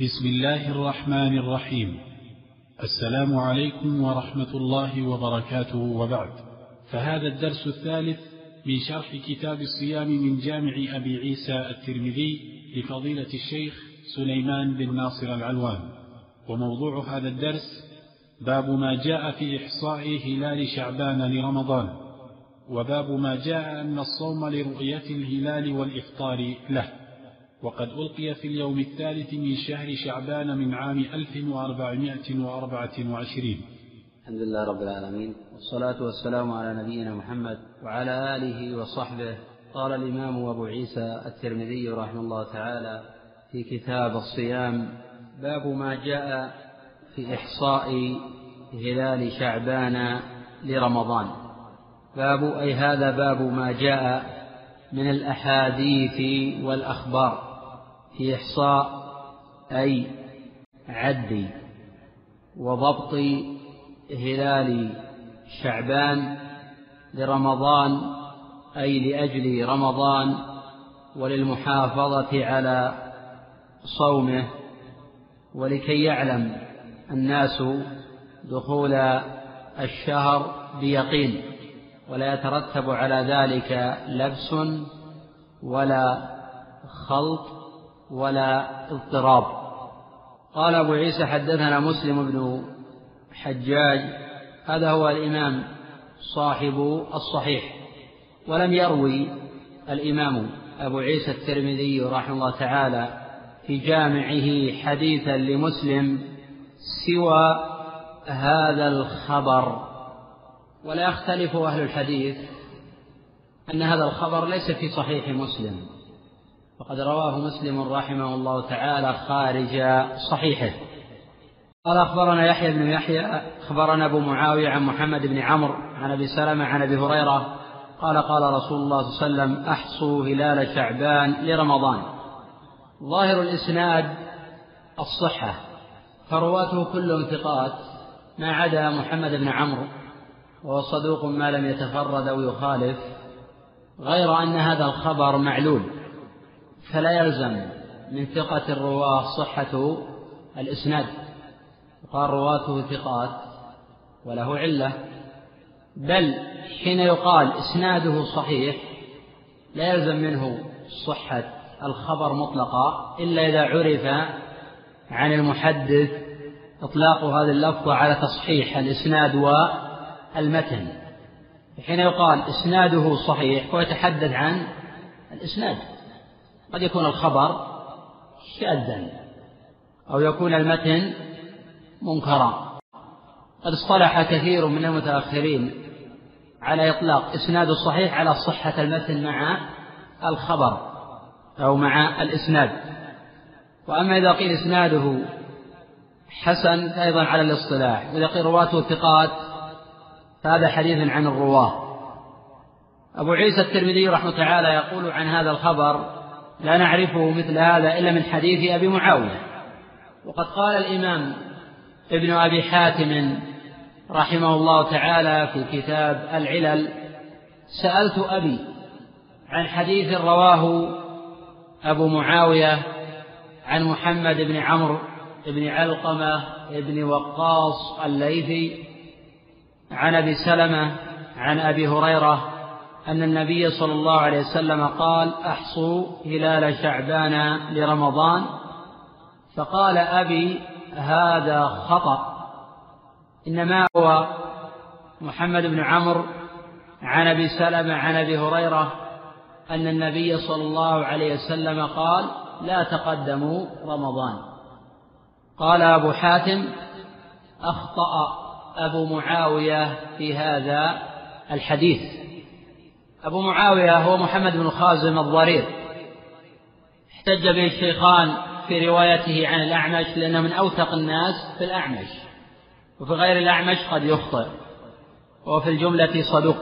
بسم الله الرحمن الرحيم. السلام عليكم ورحمة الله وبركاته. وبعد فهذا الدرس الثالث من شرح كتاب الصيام من جامع أبي عيسى الترمذي لفضيلة الشيخ سليمان بن ناصر العلوان. وموضوع هذا الدرس باب ما جاء في إحصاء هلال شعبان لرمضان وباب ما جاء أن الصوم لرؤية الهلال والإفطار له. وقد ألقي في اليوم الثالث من شهر شعبان من عام 1424 الحمد لله رب العالمين والصلاة والسلام على نبينا محمد وعلى آله وصحبه. قال الإمام أبو عيسى الترمذي رحمه الله تعالى في كتاب الصيام باب ما جاء في إحصاء هلال شعبان لرمضان. باب أي هذا باب ما جاء من الأحاديث والأخبار. في إحصاء أي عد وضبط هلال شعبان لرمضان أي لأجل رمضان وللمحافظة على صومه ولكي يعلم الناس دخول الشهر بيقين ولا يترتب على ذلك لبس ولا خلط ولا اضطراب. قال أبو عيسى حدثنا مسلم بن حجاج هذا هو الإمام صاحب الصحيح ولم يروي الإمام أبو عيسى الترمذي رحمه الله تعالى في جامعه حديثا لمسلم سوى هذا الخبر. ولا يختلف أهل الحديث أن هذا الخبر ليس في صحيح مسلم. وقد رواه مسلم رحمه الله تعالى خارج صحيحه. قال أخبرنا يحيى بن يحيى أخبرنا أبو معاوية عن محمد بن عمرو عن أبي سلمة عن أبي هريرة. قال قال رسول الله صلى الله عليه وسلم أحصوا هلال شعبان لرمضان. ظاهر الإسناد الصحة فرواته كلهم ثقات ما عدا محمد بن عمرو وهو صدوق ما لم يتفرد أو يخالف غير أن هذا الخبر معلول. فلا يلزم من ثقة الرواة صحة الإسناد. قال رواته ثقات وله علة. بل حين يقال إسناده صحيح لا يلزم منه صحة الخبر مطلقا إلا إذا عرف عن المحدث إطلاق هذه اللفظة على تصحيح الإسناد والمتن. حين يقال إسناده صحيح هو يتحدث عن الإسناد. قد يكون الخبر شاذا أو يكون المتن منكرا. قد اصطلح كثير من المتأخرين على إطلاق إسناد الصحيح على صحة المتن مع الخبر أو مع الإسناد. وأما إذا قيل إسناده حسن فأيضا على الاصطلاح. وإذا قيل رواته ثقات فهذا حديث عن الرواة. أبو عيسى الترمذي رحمه تعالى يقول عن هذا الخبر لا نعرفه مثل هذا إلا من حديث أبي معاوية. وقد قال الإمام ابن أبي حاتم رحمه الله تعالى في كتاب العلل سألت أبي عن حديث رواه أبو معاوية عن محمد بن عمرو بن علقمة بن وقاص الليثي عن أبي سلمة عن أبي هريرة أن النبي صلى الله عليه وسلم قال أحصوا هلال شعبان لرمضان. فقال أبي هذا خطأ. إنما هو محمد بن عمرو عن أبي سلمة عن أبي هريرة أن النبي صلى الله عليه وسلم قال لا تقدموا رمضان. قال أبو حاتم أخطأ أبو معاوية في هذا الحديث. أبو معاوية هو محمد بن خازم الضرير. احتج به الشيخان في روايته عن الأعمش لأنه من أوثق الناس في الأعمش. وفي غير الأعمش قد يخطئ وفي الجملة صدوق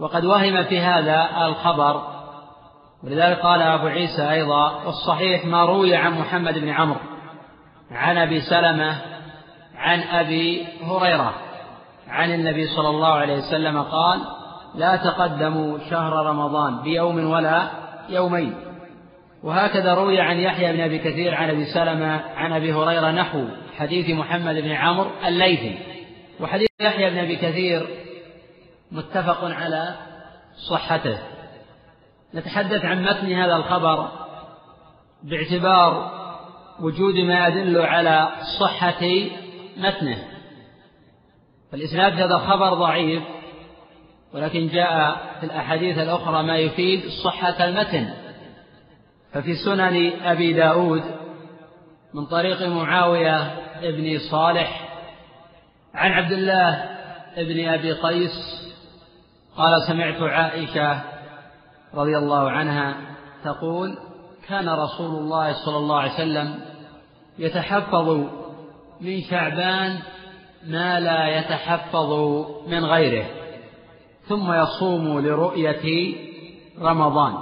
وقد وهم في هذا الخبر ولذلك قال أبو عيسى أيضا والصحيح ما روي عن محمد بن عمرو عن أبي سلمة عن أبي هريرة. عن النبي صلى الله عليه وسلم قال لا تقدموا شهر رمضان بيوم ولا يومين. وهكذا روي عن يحيى بن أبي كثير عن أبي سلمة عن أبي هريرة نحو حديث محمد بن عمرو الليثي. وحديث يحيى بن أبي كثير متفق على صحته. نتحدث عن متن هذا الخبر باعتبار وجود ما يدل على صحة متنه. فالإسناد هذا الخبر ضعيف. ولكن جاء في الأحاديث الأخرى ما يفيد صحة المتن. ففي سنن أبي داود من طريق معاوية بن صالح عن عبد الله بن أبي قيس قال سمعت عائشة رضي الله عنها تقول كان رسول الله صلى الله عليه وسلم يتحفظ من شعبان ما لا يتحفظ من غيره. ثم يصوم لرؤية رمضان.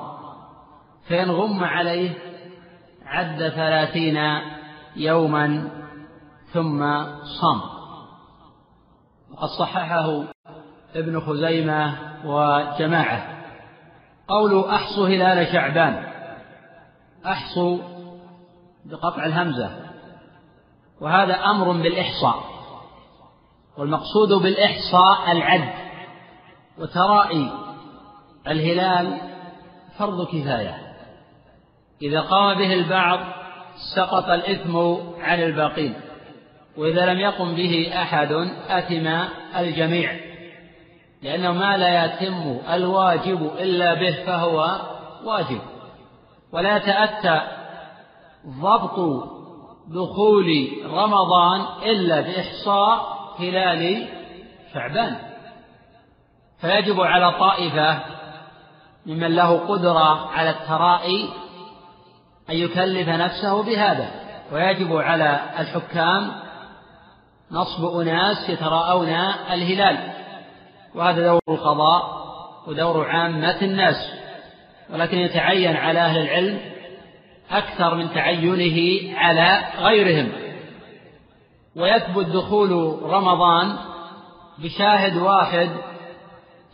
فإن غم عليه عد ثلاثين يوما ثم صام. وقد صححه ابن خزيمة وجماعة. قول أحصوا هلال شعبان. أحصوا بقطع الهمزة. وهذا أمر بالإحصاء. والمقصود بالإحصاء العد. وترائي الهلال فرض كفاية. إذا قام به البعض سقط الإثم عن الباقين وإذا لم يقم به أحد أثم الجميع لأنه ما لا يتم الواجب إلا به فهو واجب. ولا يتأتى ضبط دخول رمضان إلا بإحصاء هلال شعبان فيجب على طائفة ممن له قدرة على الترائي أن يكلف نفسه بهذا. ويجب على الحكام نصب أناس يتراءون الهلال. وهذا دور القضاء ودور عامة الناس. ولكن يتعين على أهل العلم أكثر من تعينه على غيرهم. ويثبت دخول رمضان بشاهد واحد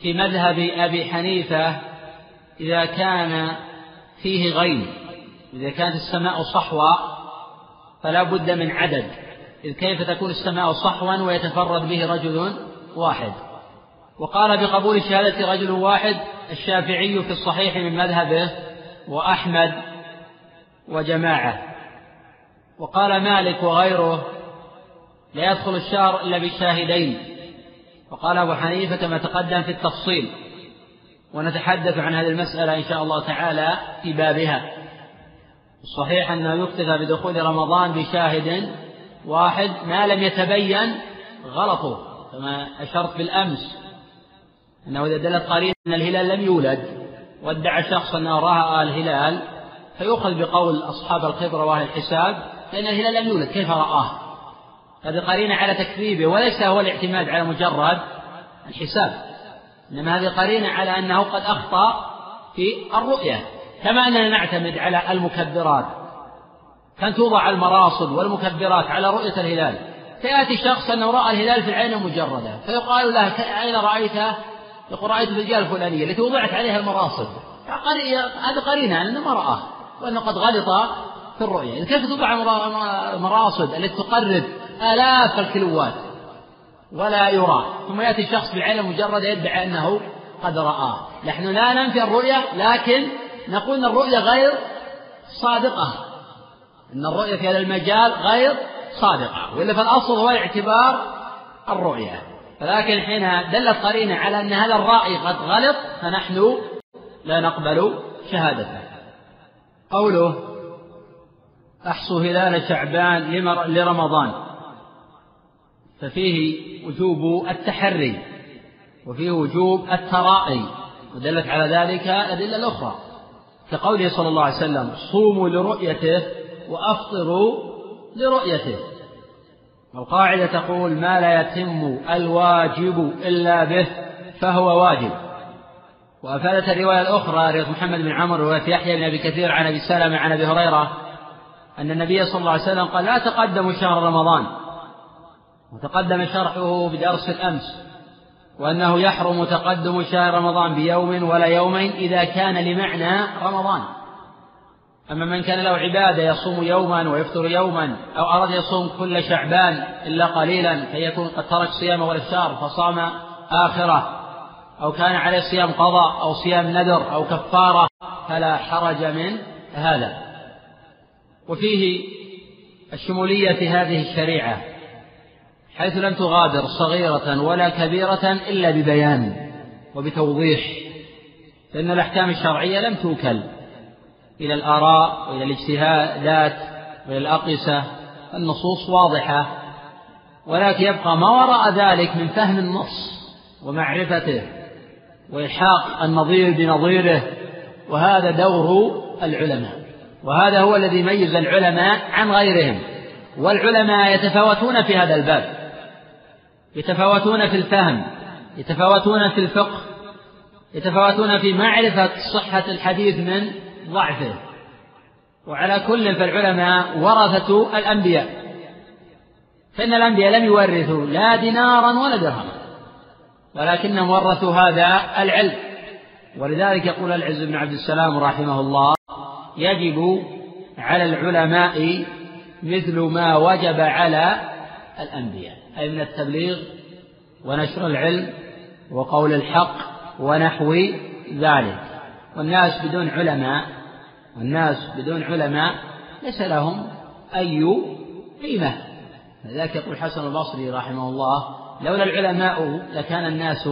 في مذهب أبي حنيفة إذا كان فيه غيم إذا كانت السماء صحوة فلا بد من عدد إذ كيف تكون السماء صحوا ويتفرد به رجل واحد؟ وقال بقبول شهادة رجل واحد الشافعي في الصحيح من مذهبه وأحمد وجماعة. وقال مالك وغيره لا يدخل الشهر إلا بشاهدين وقال أبو حنيفة كما تقدم في التفصيل ونتحدث عن هذه المسألة إن شاء الله تعالى في بابها. الصحيح أنه يكتفى بدخول رمضان بشاهد واحد ما لم يتبين غلطه كما أشرت بالأمس أنه إذا دلت قرينة أن الهلال لم يولد وادعى شخص أنه رأى الهلال فيؤخذ بقول أصحاب الخبرة وأهل الحساب لأن الهلال لم يولد كيف رآه؟ هذه قرينة على تكذيبه وليس هو الاعتماد على مجرد الحساب. إنما هذه قرينة على أنه قد أخطأ في الرؤية. كما أننا نعتمد على المكبرات. كان توضع المراصد والمكبرات على رؤية الهلال. فيأتي شخص أنه رأى الهلال في العين المجردة فيقال له أين رأيته؟ يقول رأيت في الجهة الفلانية التي وضعت عليها المراصد. هذا قرينة أنه ما رآه وأنه قد غلط في الرؤية. كيف توضع المراصد التي تقرب آلاف الكيلوات ولا يرى. ثم يأتي شخص بالعين المجردة يدعي أنه قد رآه نحن لا ننفي الرؤية لكن نقول أن الرؤية غير صادقة. أن الرؤية في هذا المجال غير صادقة. وإلا فالأصل هو اعتبار الرؤية ولكن حين دلت قرينة على أن هذا الرأي قد غلط فنحن لا نقبل شهادته. قوله أحصوا هلال شعبان لرمضان. ففيه وجوب التحري وفيه وجوب الترائي ودلت على ذلك الأدلة الأخرى كقوله صلى الله عليه وسلم صوموا لرؤيته وأفطروا لرؤيته. القاعدة تقول ما لا يتم الواجب إلا به فهو واجب. وأفادت الرواية الأخرى رواية محمد بن عمرو رواية يحيى بن أبي كثير عن أبي سلمة عن أبي هريرة أن النبي صلى الله عليه وسلم قال لا تقدموا شهر رمضان. وتقدم شرحه بدرس الأمس وأنه يحرم تقدم شهر رمضان بيوم ولا يومين إذا كان لمعنى رمضان. أما من كان له عبادة يصوم يوما ويفطر يوما أو أراد يصوم كل شعبان إلا قليلا فيكون قد ترك صيام والإفطار فصام آخرة. أو كان عليه صيام قضاء أو صيام نذر أو كفارة فلا حرج من هذا. وفيه الشمولية هذه الشريعة. حيث لم تغادر صغيرة ولا كبيرة إلا ببيان وبتوضيح فإن الأحكام الشرعية لم توكل إلى الآراء وإلى الاجتهادات وإلى الأقيسة النصوص واضحة ولكن يبقى ما وراء ذلك من فهم النص ومعرفته وإلحاق النظير بنظيره وهذا دور العلماء وهذا هو الذي يميز العلماء عن غيرهم والعلماء يتفاوتون في هذا الباب. يتفاوتون في الفهم يتفاوتون في الفقه يتفاوتون في معرفة صحة الحديث من ضعفه. وعلى كل فالعلماء ورثة الأنبياء. فإن الأنبياء لم يورثوا لا دينارا ولا درهما ولكنهم ورثوا هذا العلم. ولذلك يقول العز بن عبد السلام رحمه الله يجب على العلماء مثل ما وجب على الأنبياء. أي من التبليغ ونشر العلم وقول الحق ونحو ذلك. والناس بدون علماء والناس بدون علماء ليس لهم أي قيمة. لذلك يقول الحسن البصري رحمه الله لولا العلماء لكان الناس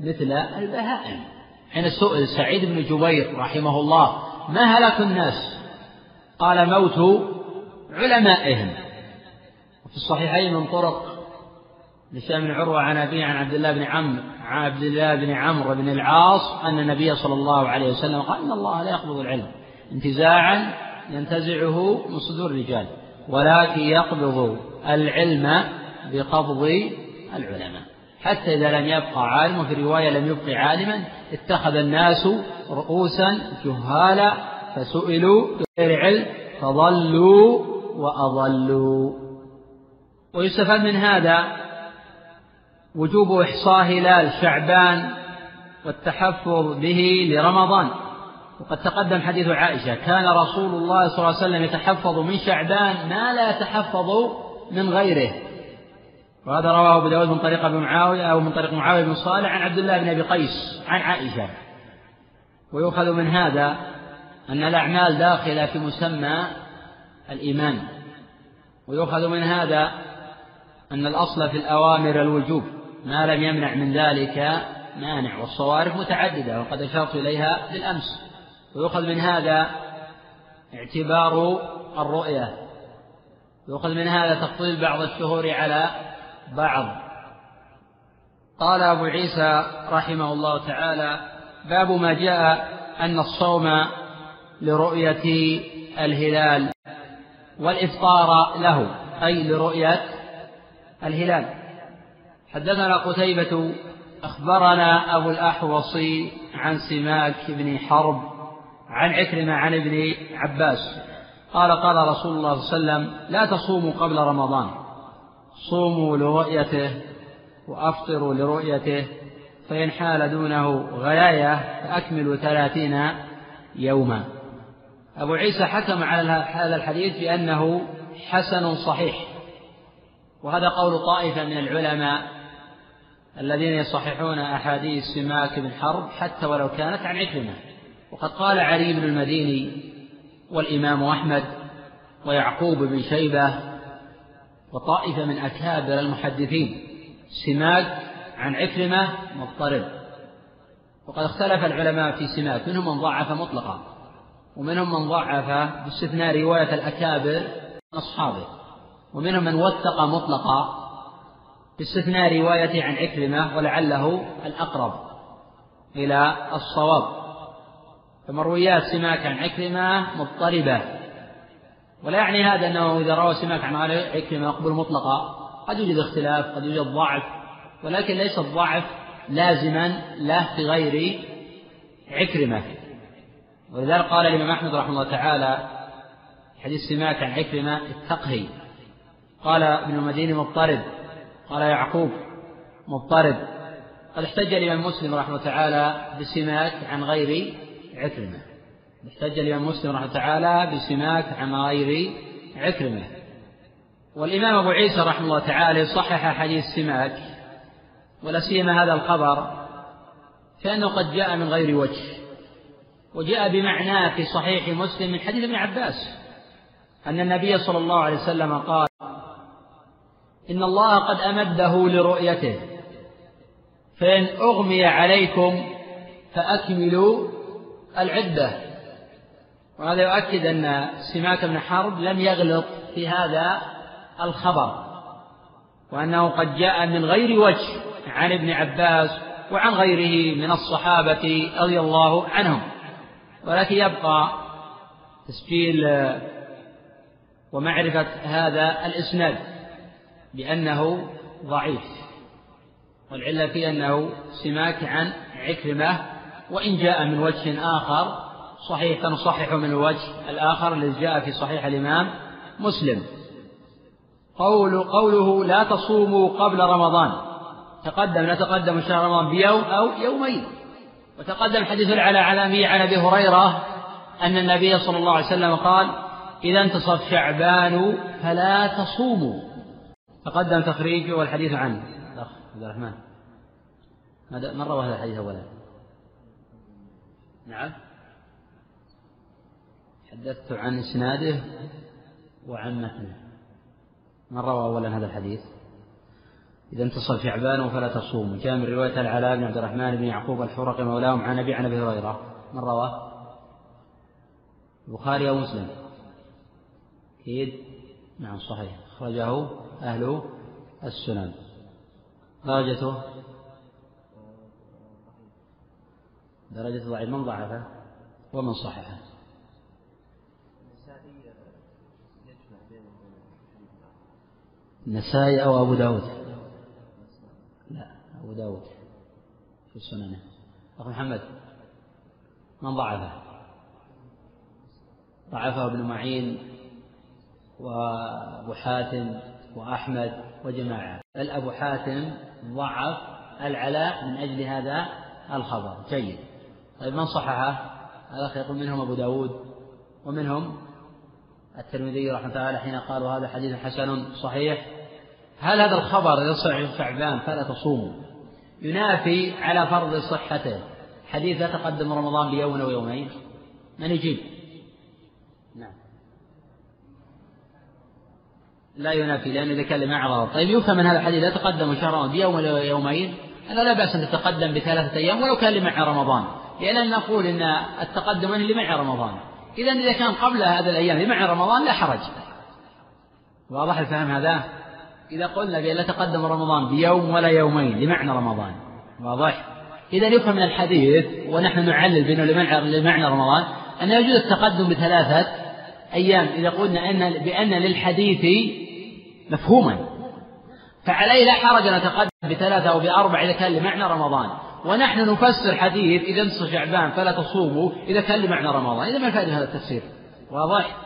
مثل البهائم. حين سئل سعيد بن جبير رحمه الله ما هلك الناس؟ قال موت علمائهم. وفي الصحيحين من طرق هشام بن عروة عن أبيه عن عبد الله بن عمرو عن عبد الله بن عمرو بن العاص أن النبي صلى الله عليه وسلم قال إن الله لا يقبض العلم انتزاعا ينتزعه من صدور الرجال ولكن يقبض العلم بقبض العلماء. حتى إذا لم يبقى عالم وفي رواية لم يبق عالما اتخذ الناس رؤوسا جهالا فسئلوا بغير علم فضلوا وأضلوا. ويستفاد من هذا وجوب إحصاء هلال شعبان والتحفظ به لرمضان. وقد تقدم حديث عائشة كان رسول الله صلى الله عليه وسلم يتحفظ من شعبان ما لا يتحفظ من غيره. وهذا رواه أبو داود من طريق أبي معاوية أو من طريق معاوية بن صالح عن عبد الله بن أبي قيس عن عائشة. ويؤخذ من هذا أن الأعمال داخلة في مسمى الإيمان. ويؤخذ من هذا أن الأصل في الأوامر الوجوب. ما لم يمنع من ذلك مانع والصوارف متعددة وقد أشرت إليها بالأمس. ويؤخذ من هذا اعتبار الرؤية. يؤخذ من هذا تفضيل بعض الشهور على بعض. قال أبو عيسى رحمه الله تعالى باب ما جاء أن الصوم لرؤية الهلال والإفطار له أي لرؤية الهلال. حدثنا قتيبة أخبرنا أبو الأحوص عن سماك بن حرب عن عكرمة عن ابن عباس. قال قال رسول الله صلى الله عليه وسلم لا تصوموا قبل رمضان صوموا لرؤيته وأفطروا لرؤيته فإن حال دونه غلاية فأكملوا ثلاثين يوما. أبو عيسى حكم على هذا الحديث بأنه حسن صحيح وهذا قول طائفة من العلماء. الذين يصححون أحاديث سماك بن حرب حتى ولو كانت عن عكرمة. وقد قال علي بن المديني والإمام أحمد ويعقوب بن شيبة وطائفة من أكابر المحدثين سماك عن عكرمة مضطرب. وقد اختلف العلماء في سماك منهم من ضعف مطلقا ومنهم من ضعف باستثناء رواية الأكابر من أصحابه ومنهم من وثق مطلقا. باستثناء روايته عن عكرمة ولعله الأقرب إلى الصواب. فمرويات سماك عن عكرمة مضطربة. ولا يعني هذا أنه إذا روى سماك عن عكرمة مقبول مطلقا. قد يوجد اختلاف قد يوجد ضعف. ولكن ليس الضعف لازما له في غير عكرمة ولذلك قال الإمام أحمد رحمه الله تعالى حديث سماك عن عكرمة التقهي. قال ابن المديني مضطرب. قال يعقوب مضطرب. قد احتج الإمام مسلم رحمه تعالى بسماك عن غير عكرمة. احتج الإمام مسلم رحمه تعالى بسماك عن غير عكرمة. والإمام أبو عيسى رحمه الله تعالى صحح حديث سماك ولا سيما هذا الخبر فإنه قد جاء من غير وجه وجاء بمعناه في صحيح مسلم من حديث ابن عباس أن النبي صلى الله عليه وسلم قال إن الله قد أمده لرؤيته. فإن أغمي عليكم فأكملوا العدة. وهذا يؤكد أن سماك بن حرب لم يغلط في هذا الخبر وأنه قد جاء من غير وجه عن ابن عباس وعن غيره من الصحابة رضي الله عنهم. ولكن يبقى تسجيل ومعرفة هذا الإسناد. بأنه ضعيف والعلة في أنه سماك عن عكرمة وإن جاء من وجه آخر صحيح فنصحح من الوجه الآخر الذي جاء في صحيح الإمام مسلم. قول قوله لا تصوموا قبل رمضان تقدم لا تقدم شهر رمضان بيوم أو يومين. وتقدم حديث العلا علامية عن أبي هريرة أن النبي صلى الله عليه وسلم قال إذا انتصف شعبان فلا تصوموا. تقدم تخريجه والحديث عنه. الأخ عبد الرحمن. من روى هذا الحديث أولا؟ نعم. حدثت عن إسناده وعن متنه. من روى أولا هذا الحديث؟ إذا انتصف شعبان فلا تصوموا جاء من رواية العلاء بن عبد الرحمن بن يعقوب الحرقي مولاهم عن أبي عن أبي هريرة. من روى البخاري أو مسلم. أكيد؟ نعم صحيح. أخرجه أهل السنن. درجته؟ درجة ضعيف من ضعفه؟ ومن صححه. النسائي أو أبو داود؟ لا أبو داود في سننه. أخو محمد من ضعفه؟ ضعفه ابن معين وأبو حاتم وأحمد وجماعة. بل أبو حاتم ضعف العلاء من أجل هذا الخبر. جيد. طيب من صححه؟ الأخ يقول منهم أبو داود ومنهم الترمذي رحمه الله تعالى حين قالوا هذا حديث حسن صحيح. هل هذا الخبر يصح شعبان فلا تصوموا ينافي على فرض صحته. حديث لا تقدم رمضان بيوم أو يومين. من يجيب نعم لا ينافي لأن إذا كان لمعرض طيب يفهم من هذا الحديث لا تقدم شهر بيوم أو يومين. أنا لا بأس أن تتقدم بثلاثة أيام ولو كان لمع رمضان. لأننا نقول أن التقدم لمع رمضان. إذا إذا كان قبل هذه الأيام لمع رمضان لا حرج. واضح الفهم هذا؟ إذا قلنا بأن لا تقدم رمضان بيوم ولا يومين لمعنى رمضان. واضح؟ إذا يفهم من الحديث ونحن نعلل بأنه لمعنى رمضان أن يجوز التقدم بثلاثة أيام. إذا قلنا أن بأن للحديث مفهوما. فعليه لا حرج أن نتقدم بثلاثة أو بأربع إذا كان لمعنى رمضان. ونحن نفسر حديث إذا انتصف شعبان فلا تصوموا إذا كان لمعنى رمضان. إذا ما الفائدة هذا التفسير. واضح؟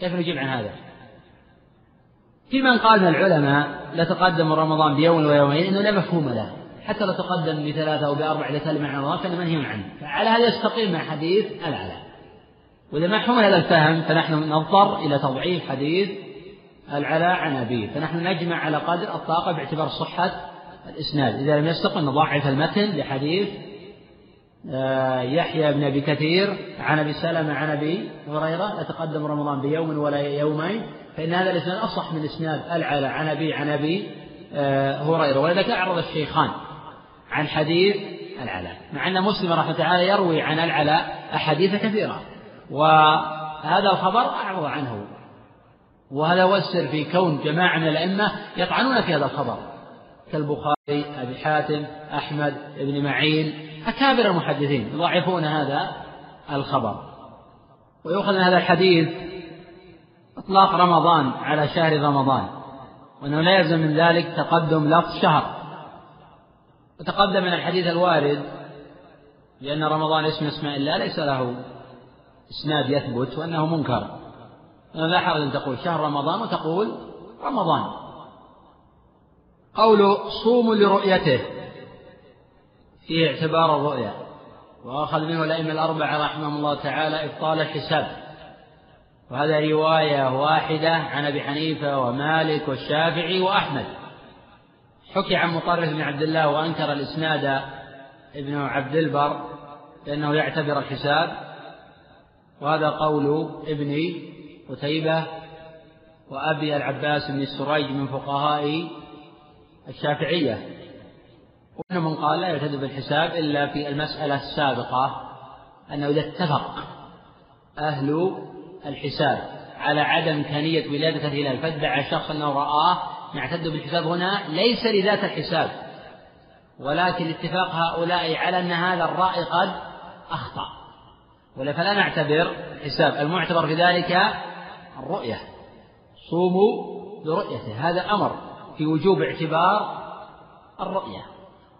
كيف نجيب عن هذا؟ في من قال من العلماء لا تقدم رمضان بيوم ويومين إنه لا مفهوم له. حتى لو تقدم بثلاثة أو بأربع إذا كان معنى رمضان فانه منهي عنه. فعلى هذا يستقيم مع حديث العلاء. وإذا ما حمل هذا الفهم فنحن نضطر إلى تضعيف حديث العلاء عن أبيه. فنحن نجمع على قدر الطاقة باعتبار صحة الإسناد. إذا لم يستقم نضعف المتن لحديث آه، يحيى بن أبي كثير عن أبي سلمة عن أبي هريرة يتقدم رمضان بيوم ولا يومين فإن هذا الإسناد أصح من إسناد العلا عن أبي عن أبي آه، هريرة. ولذلك أعرض الشيخان عن حديث العلا مع أن مسلم رحمة تعالى يروي عن العلا أحاديث كثيرة. وهذا الخبر أعرض عنه. وهذا هو السر في كون جماعة من الأئمة يطعنون في هذا الخبر. كالبخاري أبي حاتم أحمد بن معين أكابر المحدثين يضعفون هذا الخبر. ويؤخذ من هذا الحديث إطلاق رمضان على شهر رمضان وأنه لا يلزم من ذلك تقدم لفظ شهر. وتقدم من الحديث الوارد لأن رمضان اسم اسماء الله ليس له إسناد يثبت وأنه منكر. لا حرج أن تقول شهر رمضان وتقول رمضان. قول صوموا لرؤيته. فيه اعتبار الرؤيا وأخذ منه الأئمة الأربعة رحمهم الله تعالى إبطال الحساب. وهذا رواية واحدة عن أبي حنيفة ومالك والشافعي وأحمد. حكي عن مطرف بن عبد الله وأنكر الإسناد ابن عبد البر لأنه يعتبر الحساب. وهذا قول ابن قتيبة وأبي العباس بن السريج من فقهاء الشافعية. ومنهم من قال لا يعتد بالحساب إلا في المسألة السابقة أنه إذا اتفق أهل الحساب على عدم إمكانية ولادة الهلال فادعى شخص أنه رآه نعتد بالحساب هنا ليس لذات الحساب. ولكن اتفاق هؤلاء على أن هذا الرأي قد أخطأ. ولا فلا نعتبر الحساب المعتبر في ذلك الرؤية. صوموا لرؤيته هذا أمر في وجوب اعتبار الرؤية.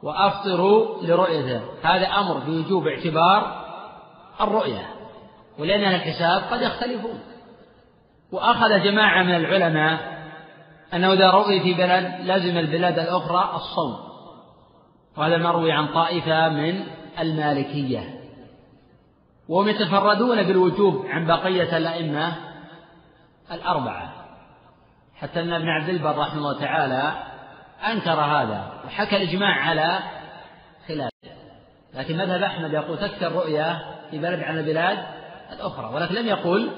وأفطروا لرؤيته. هذا أمر في وجوب اعتبار الرؤية. ولأن الحساب قد يختلفون. وأخذ جماعة من العلماء أنه إذا رؤي في بلد لزم البلاد الأخرى الصوم. وهذا مروي عن طائفة من المالكية. وهم يتفردون بالوجوب عن بقية الأئمة الأربعة. حتى أن ابن عبد البر رحمه الله تعالى أنكر هذا وحكى الإجماع على خلافه لكن مذهب أحمد يقول تكفي الرؤيا في بلد عن البلاد الأخرى ولكن لم يقل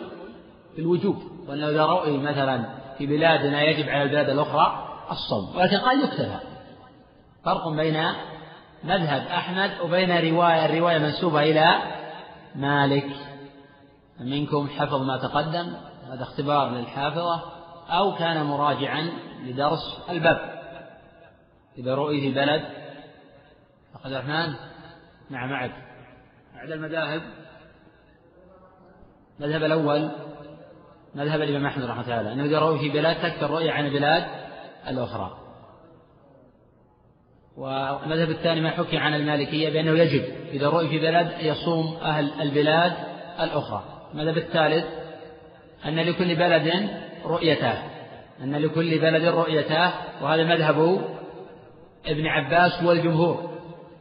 بالوجوب وأنه إذا رؤي مثلا في بلادنا يجب على البلاد الأخرى الصوم ولكن قال يكتفى فرق بين مذهب أحمد وبين رواية الرواية منسوبة إلى مالك. منكم حفظ ما تقدم. هذا اختبار للحافظة أو كان مراجعا لدرس الباب. إذا رؤي في بلد عبد الرحمن نعم معك. بعد المذاهب المذهب الأول مذهب الإمام أحمد رحمه الله أنه إذا رؤي في بلاد تكفي الرؤية عن البلاد الأخرى. والمذهب الثاني ما حكي عن المالكية بأنه يجب إذا رؤي في بلد يصوم أهل البلاد الأخرى. المذهب الثالث أن لكل بلد رؤيته أن لكل بلد رؤيته وهذا مذهب ابن عباس والجمهور.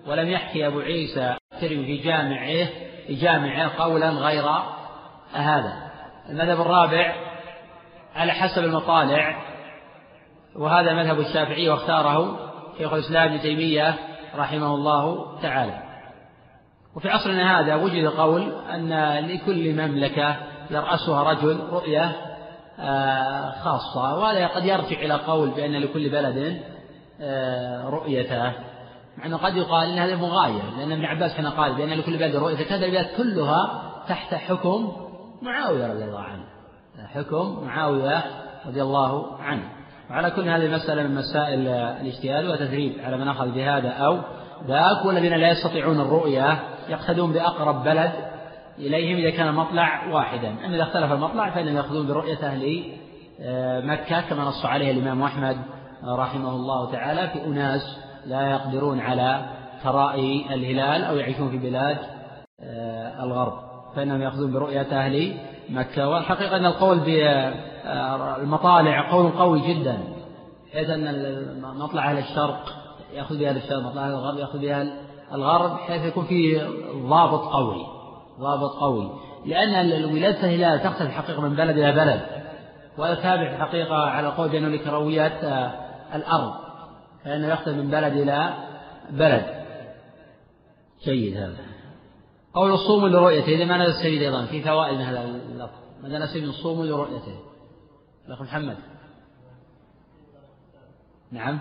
ولم يحكي أبو عيسى في جامعه في جامعه قولا غير هذا. المذهب الرابع على حسب المطالع وهذا مذهب الشافعي واختاره شيخ الإسلام ابن تيمية رحمه الله تعالى. وفي عصرنا هذا وجد قول أن لكل مملكة يرأسها رجل رؤية آه، خاصة. وهذا قد يرجع إلى قول بأن لكل بلد آه، رؤيته. مع أنه قد يقال أن هذا مغاير لأن ابن عباس كان قال بأن لكل بلد رؤيته. كانت البلاد كلها تحت حكم معاوية رضي الله عنه. حكم معاوية رضي الله عنه. وعلى كل هذه المسألة من مسائل الاجتهاد وتثريب على من أخذ بهذا أو ذاك والذين لا يستطيعون الرؤية يقتدون بأقرب بلد إليهم إذا كان المطلع واحدا. أما إذا اختلف المطلع فإنهم يأخذون برؤية أهل آه، مكة كما نص عليه الإمام أحمد رحمه الله تعالى في أناس لا يقدرون على ترائي الهلال أو يعيشون في بلاد آه، الغرب. فإنهم يأخذون برؤية أهل مكة. والحقيقة أن القول بالمطالع قول قوي جدا حيث أن مطلع أهل الشرق يأخذ بها الشرق مطلع أهل الغرب يأخذ بها الغرب حيث يكون فيه ضابط قوي. ضابط قوي. لأن ولادة الهلال تختلف الحقيقة من بلد إلى بلد وهذا تابع الحقيقة على قول بأنه لكرويات آه، الأرض فإنه يختلف من بلد إلى بلد. جيد هذا. قول الصوم لرؤيته إذا ما نزل السبيل أيضا في فوائد من هذا اللفظ. ما نزل الصوم لرؤيته؟ الأخ محمد. نعم.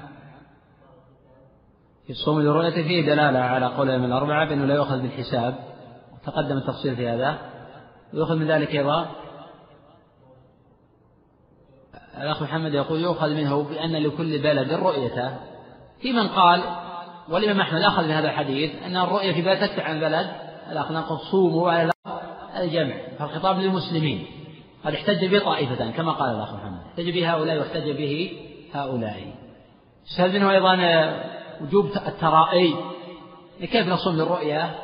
في الصوم لرؤيته فيه دلالة على قول من الأربعة بأنه لا يؤخذ بالحساب. تقدم التفصيل في هذا. ويؤخذ من ذلك أيضا الأخ محمد يقول يؤخذ منه بأن لكل بلد رؤيته في من قال والإمام أحمد أخذ من هذا الحديث أن الرؤية في بلد تكفي عن بلد. الأخ نقول صوموا على الجمع فالخطاب للمسلمين. قد احتج به طائفة كما قال الأخ محمد. احتج به هؤلاء واحتج به هؤلاء. استفاد منه أيضا وجوب الترائي. كيف نصوم للرؤية؟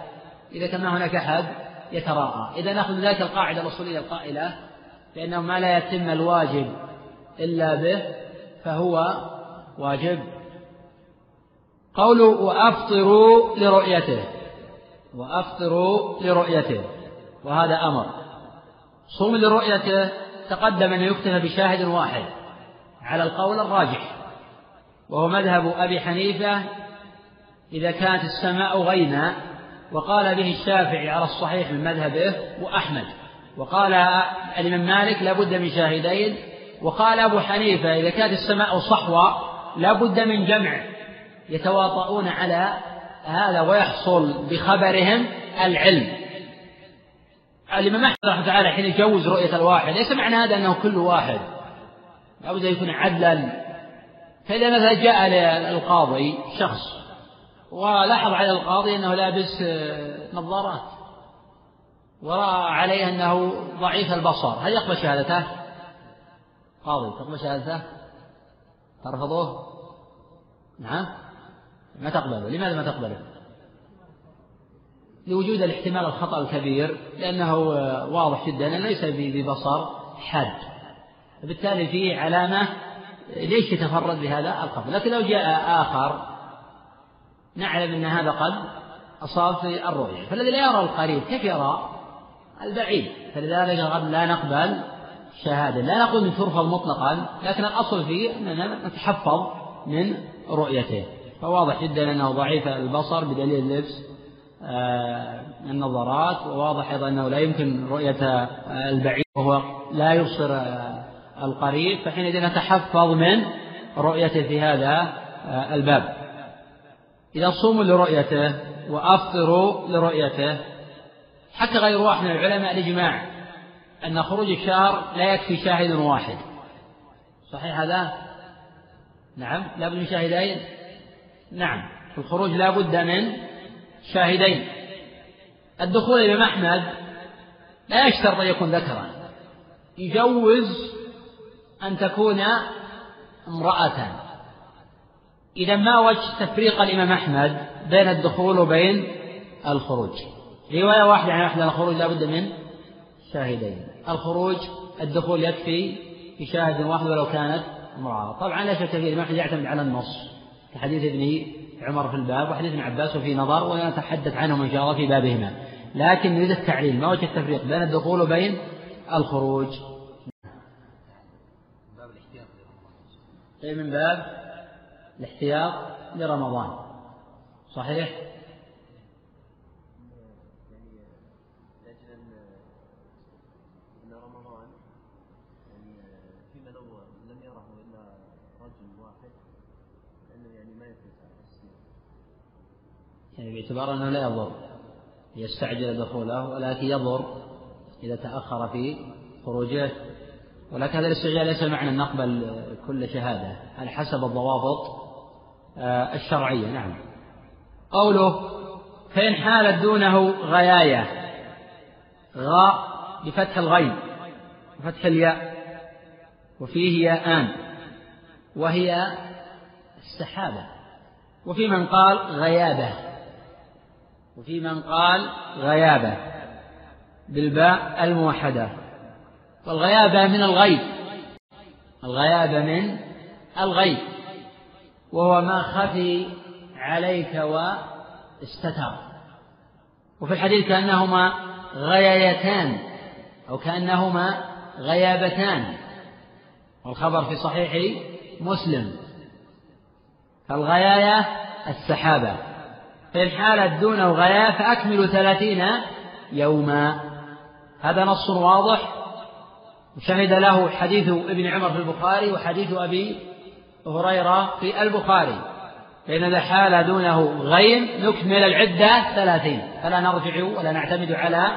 إذا كان هناك أحد يتراءى. إذا نأخذ ذلك القاعدة الأصولية القائلة بأنه ما لا يتم الواجب إلا به فهو واجب. قوله وأفطروا لرؤيته. وأفطروا لرؤيته. وهذا أمر. صوم لرؤيته تقدم أن يكتفى بشاهد واحد على القول الراجح وهو مذهب أبي حنيفة إذا كانت السماء غينا وقال به الشافعي على الصحيح من مذهبه وأحمد. وقال الإمام مالك لابد من شاهدين. وقال أبو حنيفة إذا كانت السماء صحوة لابد من جمع. يتواطؤون على هذا ويحصل بخبرهم العلم. الإمام أحمد رحمة تعالى حين يجوز رؤية الواحد ليس معنى هذا أنه كل واحد. لابد أن يكون عدلا. فإذا مثلا جاء للقاضي شخص ولاحظ على القاضي أنه لابس نظارات ورأى عليه أنه ضعيف البصر هل يقبل شهادته؟ قاضي تقبل شهادته؟ ترفضه؟ نعم ما تقبله لماذا ما تقبله؟ لوجود الاحتمال الخطأ الكبير لأنه واضح جدا أنه ليس ببصر حاد فبالتالي فيه علامة ليش يتفرد بهذا القبل لكن لو جاء آخر نعلم أن هذا قد أصاب في الرؤية. فالذي لا يرى القريب كيف يرى؟ البعيد. فلذلك قد لا نقبل شهادة. لا نقول ترفض مطلقا لكن الأصل فيه أننا نتحفظ من رؤيته. فواضح جدا أنه ضعيف البصر بدليل لبس آه، النظرات وواضح أيضا أنه لا يمكن رؤية البعيد وهو لا يبصر آه، القريب. فحينئذ نتحفظ من رؤيته في هذا آه، الباب. إذا صوموا لرؤيته وأفطروا لرؤيته حتى غير واحد من العلماء الإجماع أن خروج الشهر لا يكفي شاهد واحد. صحيح هذا؟ نعم. لا بد من شاهدين؟ نعم. في الخروج لا بد من شاهدين. الدخول إلى أحمد لا يشترط أن يكون ذكرا. يجوز أن تكون امرأة إذا ما وجه تفريق الإمام أحمد بين الدخول وبين الخروج؟ رواية واحدة عن أحد الخروج لا بد من شاهدين. الخروج الدخول يكفي في شاهد واحد ولو كانت امرأة. طبعا لا شك فيه الإمام يعتمد على النص. كحديث ابن عمر في الباب وحديث ابن عباس وفي نظر ونتحدث عنهم إن شاء الله في بابهما. لكن نريد التعليل ما وجه التفريق بين الدخول وبين الخروج؟ أي من باب الاحتياط لرمضان. صحيح؟ يعني باعتبار أنه لا يضر. يستعجل دخوله ولكن يضر إذا تأخر في خروجه. ولكن هذا الاستعجال ليس معنى نقبل كل شهادة. على حسب الضوابط؟ الشرعية نعم. قوله فإن حالت دونه غياية. غاء بفتح الغين وفتح الياء. وفيه ياءان وهي السحابة. وفي من قال غيابة. وفي من قال غيابة بالباء الموحدة. والغيابة من الغيب. الغيابة من الغيب. وهو ما خفي عليك واستتر. وفي الحديث كأنهما غيايتان أو كأنهما غيابتان. والخبر في صحيح مسلم. فالغياية السحابة. فإن حالت دونه غياء فأكملوا ثلاثين يوما. هذا نص واضح. وشهد له حديث ابن عمر في البخاري وحديث أبي هريرة في البخاري فإن إذا حال دونه غيم نكمل العدة ثلاثين فلا نرجع ولا نعتمد على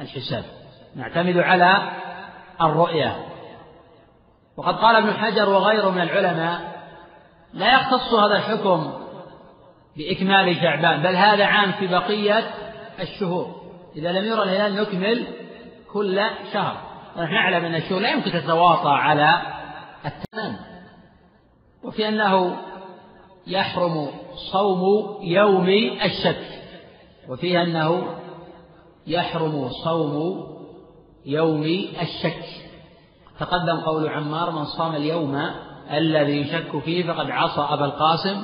الحساب نعتمد على الرؤية. وقد قال ابن حجر وغيره من العلماء لا يختص هذا الحكم بإكمال شعبان بل هذا عام في بقية الشهور. إذا لم يرى الهلال نكمل كل شهر. ونحن نعلم أن الشهور لا يمكن تتواطى على التمام. وفي أنه يحرم صوم يوم الشك وفيه أنه يحرم صوم يوم الشك تقدم قول عمار من صام اليوم الذي يشك فيه فقد عصى أبا القاسم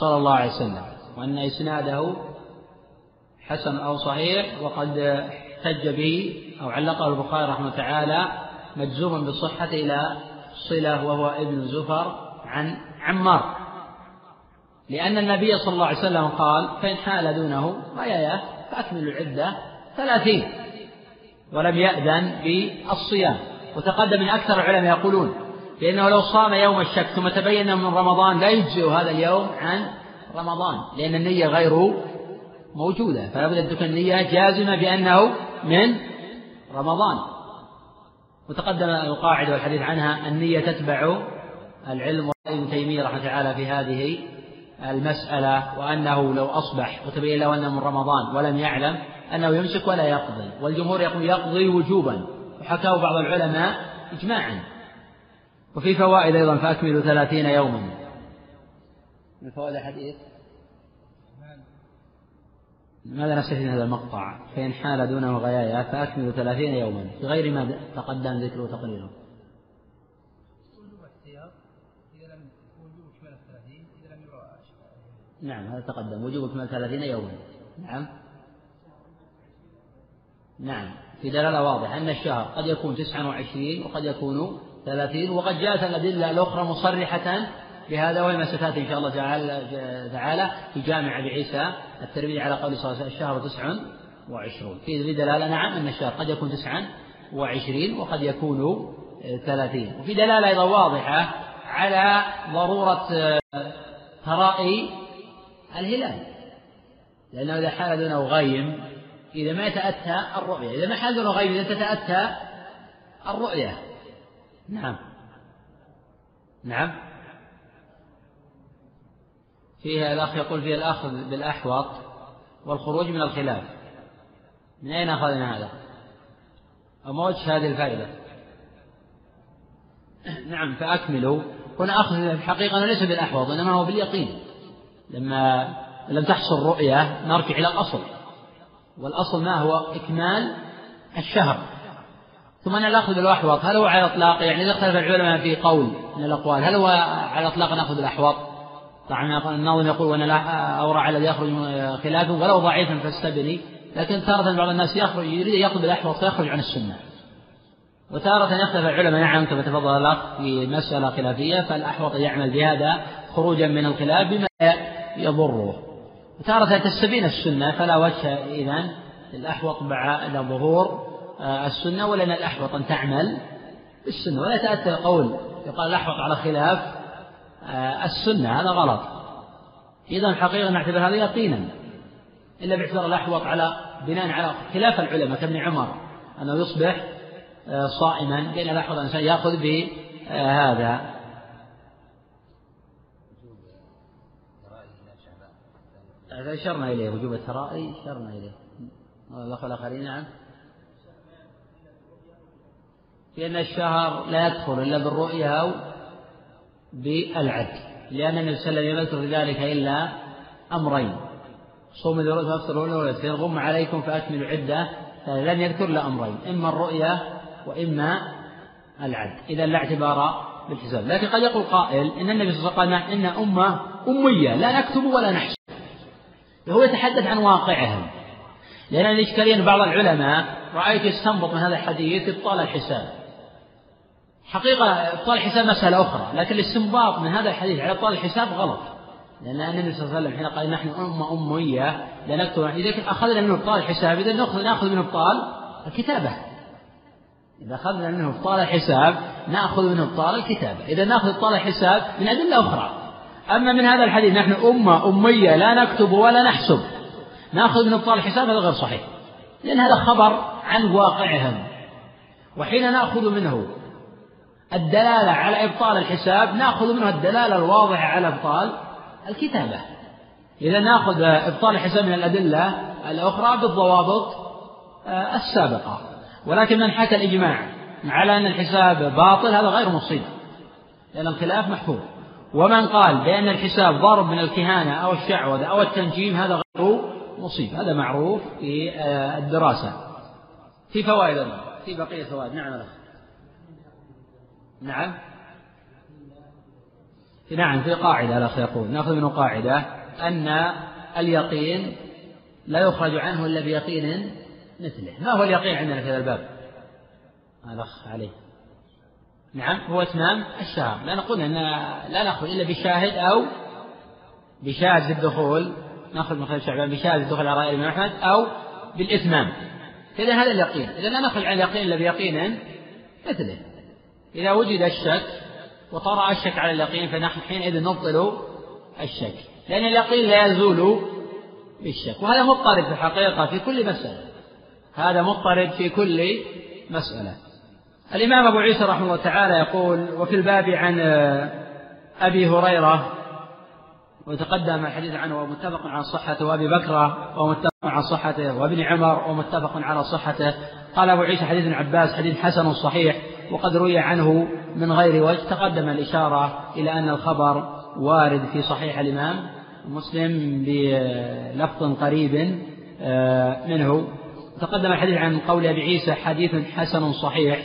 صلى الله عليه وسلم. وأن إسناده حسن أو صحيح وقد احتج به أو علقه البخاري رحمه تعالى مجزوما بالصحة إلى صلة وهو ابن زفر عن عمار. لأن النبي صلى الله عليه وسلم قال فإن حال دونه غيايا فأكملوا العدة ثلاثين ولم يأذن بالصيام. وتقدم من أكثر العلماء يقولون بأنه لو صام يوم الشك ثم تبين من رمضان لا يجزئ هذا اليوم عن رمضان لأن النية غير موجودة. فلا بد أن تكون النية جازمة بأنه من رمضان. وتقدم القاعدة والحديث عنها النية تتبع العلم ابن تيمية رحمه تعالى في هذه المسألة وأنه لو أصبح وتبين له أنه من رمضان ولم يعلم أنه يمسك ولا يقضي والجمهور يقول يقضي وجوبا وحكاه بعض العلماء إجماعا. وفي فوائد أيضا فأكملوا ثلاثين يوما. من فوائد الحديث؟ ماذا نستفيد من هذا المقطع؟ فإن حال دونه غيايا فأكملوا ثلاثين يوما. في غير ما تقدم ذكره وتقريره نعم هذا تقدم. وجوب اكمال ثلاثين يوما. نعم. نعم. في دلالة واضحة أن الشهر قد يكون تسعة وعشرين وقد يكون ثلاثين وقد جاءت الأدلة الأخرى مصرحة بهذا وهي ما ستأتي إن شاء الله تعالى في جامع أبي عيسى الترمذي على قول صلى الله عليه وسلم الشهر تسع وعشرون. في دلالة نعم أن الشهر قد يكون تسعا وعشرين وقد يكون ثلاثين. وفي دلالة أيضا واضحة على ضرورة ترائي الهلال. لأنه إذا حال دونه غيم إذا ما يتأتى الرؤية. إذا ما حال دونه غيم إذا تتأتى الرؤية. نعم. نعم. فيها الأخ يقول فيها الأخذ بالأحوط والخروج من الخلاف. من أين أخذنا هذا؟ أو ما وجه هذه الفائدة؟ نعم فأكملوا. هنا أخذ الحقيقة ليس بالأحوط إنما هو باليقين. لما لم تحصل رؤية نرجع إلى الأصل. والأصل ما هو؟ إكمال الشهر. ثم أن الأخذ بالأحوط هل هو على إطلاق يعني إذا اختلف العلماء في قول من الأقوال هل هو على إطلاق نأخذ الأحوط؟ طبعا الناظم يقول وأن الأورع الذي يخرج خلافه ولو ضعيفا فاستبني. لكن تارة بعض الناس يخرج يريد يأخذ بالأحوط فيخرج عن السنة. وتارة يختلف العلماء نعم كما تفضل الأخ في مسألة خلافية فالأحوط يعمل بهذا خروجا من الخلاف بما يضره. وتارة تستبين السنة فلا وجه إذا الأحوط بعد ظهور آه، السنة ولأن الأحوط أن تعمل بالسنة. ولا يتأتى القول يقال الأحوط على خلاف آه، السنة هذا غلط. إذا الحقيقة نعتبر هذا يقينا. إلا باعتبار الأحوط على بناء على خلاف العلماء كابن عمر أنه يصبح آه، صائما لأن الأحوط الإنسان يأخذ بهذا. أشرنا إليه وجوب الترائي أشرنا إليه. الأخ الآخرين نعم. لأن الشهر لا يدخل إلا بالرؤية أو بالعد لأن النبي صلى الله عليه وسلم لم يذكر في ذلك إلا أمرين. صوم الرؤيا فافطروا الأولى فإن غم عليكم فأكملوا عدة لم يذكر إلا أمرين إما الرؤية وإما العد إذا لا اعتبار بالحساب. لكن قد يقول قائل إن النبي صلى الله عليه وسلم قال إن أمة أمية لا نكتب ولا نحسب. هو يتحدث عن واقعهم. لأن الإشكالية أن بعض العلماء؟ رأيت يستنبط من هذا الحديث إبطال الحساب. حقيقة إبطال الحساب مسألة أخرى لكن الاستنباط من هذا الحديث على إبطال الحساب غلط. لأن النبي صلى الله عليه وسلم حين قال نحن أمة أمية لا نكتب إذا أخذنا من إبطال الحساب إذا نأخذ نأخذ من إبطال الكتابة. إذا أخذنا منه إبطال الحساب نأخذ من إبطال الكتابة. إذا نأخذ إبطال الحساب من أدلة أخرى. أما من هذا الحديث نحن أمة أمية لا نكتب ولا نحسب. نأخذ من إبطال الحساب هذا غير صحيح. لأن هذا خبر عن واقعهم. وحين نأخذ منه الدلالة على إبطال الحساب نأخذ منه الدلالة الواضحة على إبطال الكتابة. إذا نأخذ إبطال الحساب من الأدلة الأخرى بالضوابط آه، السابقة. ولكن من حكى الإجماع على أن الحساب باطل هذا غير مصيب لأن الخلاف محفوظ. ومن قال بأن الحساب ضرب من الكهانة أو الشعوذة أو التنجيم هذا غير مصيب. هذا معروف في آه، الدراسة. في فوائد في بقية فوائد نعم نعم. نعم في قاعدة الأخ يقول. نأخذ منه قاعدة. أن اليقين لا يخرج عنه إلا بيقين مثله. ما هو اليقين عندنا في هذا الباب؟ الأخ عليه نعم هو إتمام الشهر. لا نقول أن لا نأخذ إلا بشاهد أو بشاهد الدخول نأخذ من خلال شعبان بشاهد الدخول على رأي الإمام أحمد أو بالإتمام. إذا هذا اليقين. إذا لا نخرج عن اليقين إلا بيقين مثله. إذا وجد الشك وطرأ الشك على اليقين فنحن حينئذ نبطل الشك. لأن اليقين لا يزول بالشك. وهذا مضطرب في الحقيقة في كل مسألة. هذا مضطرب في كل مسألة. الإمام أبو عيسى رحمه الله تعالى يقول وفي الباب عن أبي هريرة وتقدم الحديث عنه ومتفق على صحته وأبي بكرة ومتفق على صحته وابن عمر ومتفق على صحته. قال أبو عيسى حديث عباس حديث حسن صحيح وقد روي عنه من غير وجه. تقدم الإشارة إلى أن الخبر وارد في صحيح الإمام مسلم بلفظ قريب آه، منه. تقدم الحديث عن قول أبي عيسى حديث حسن صحيح.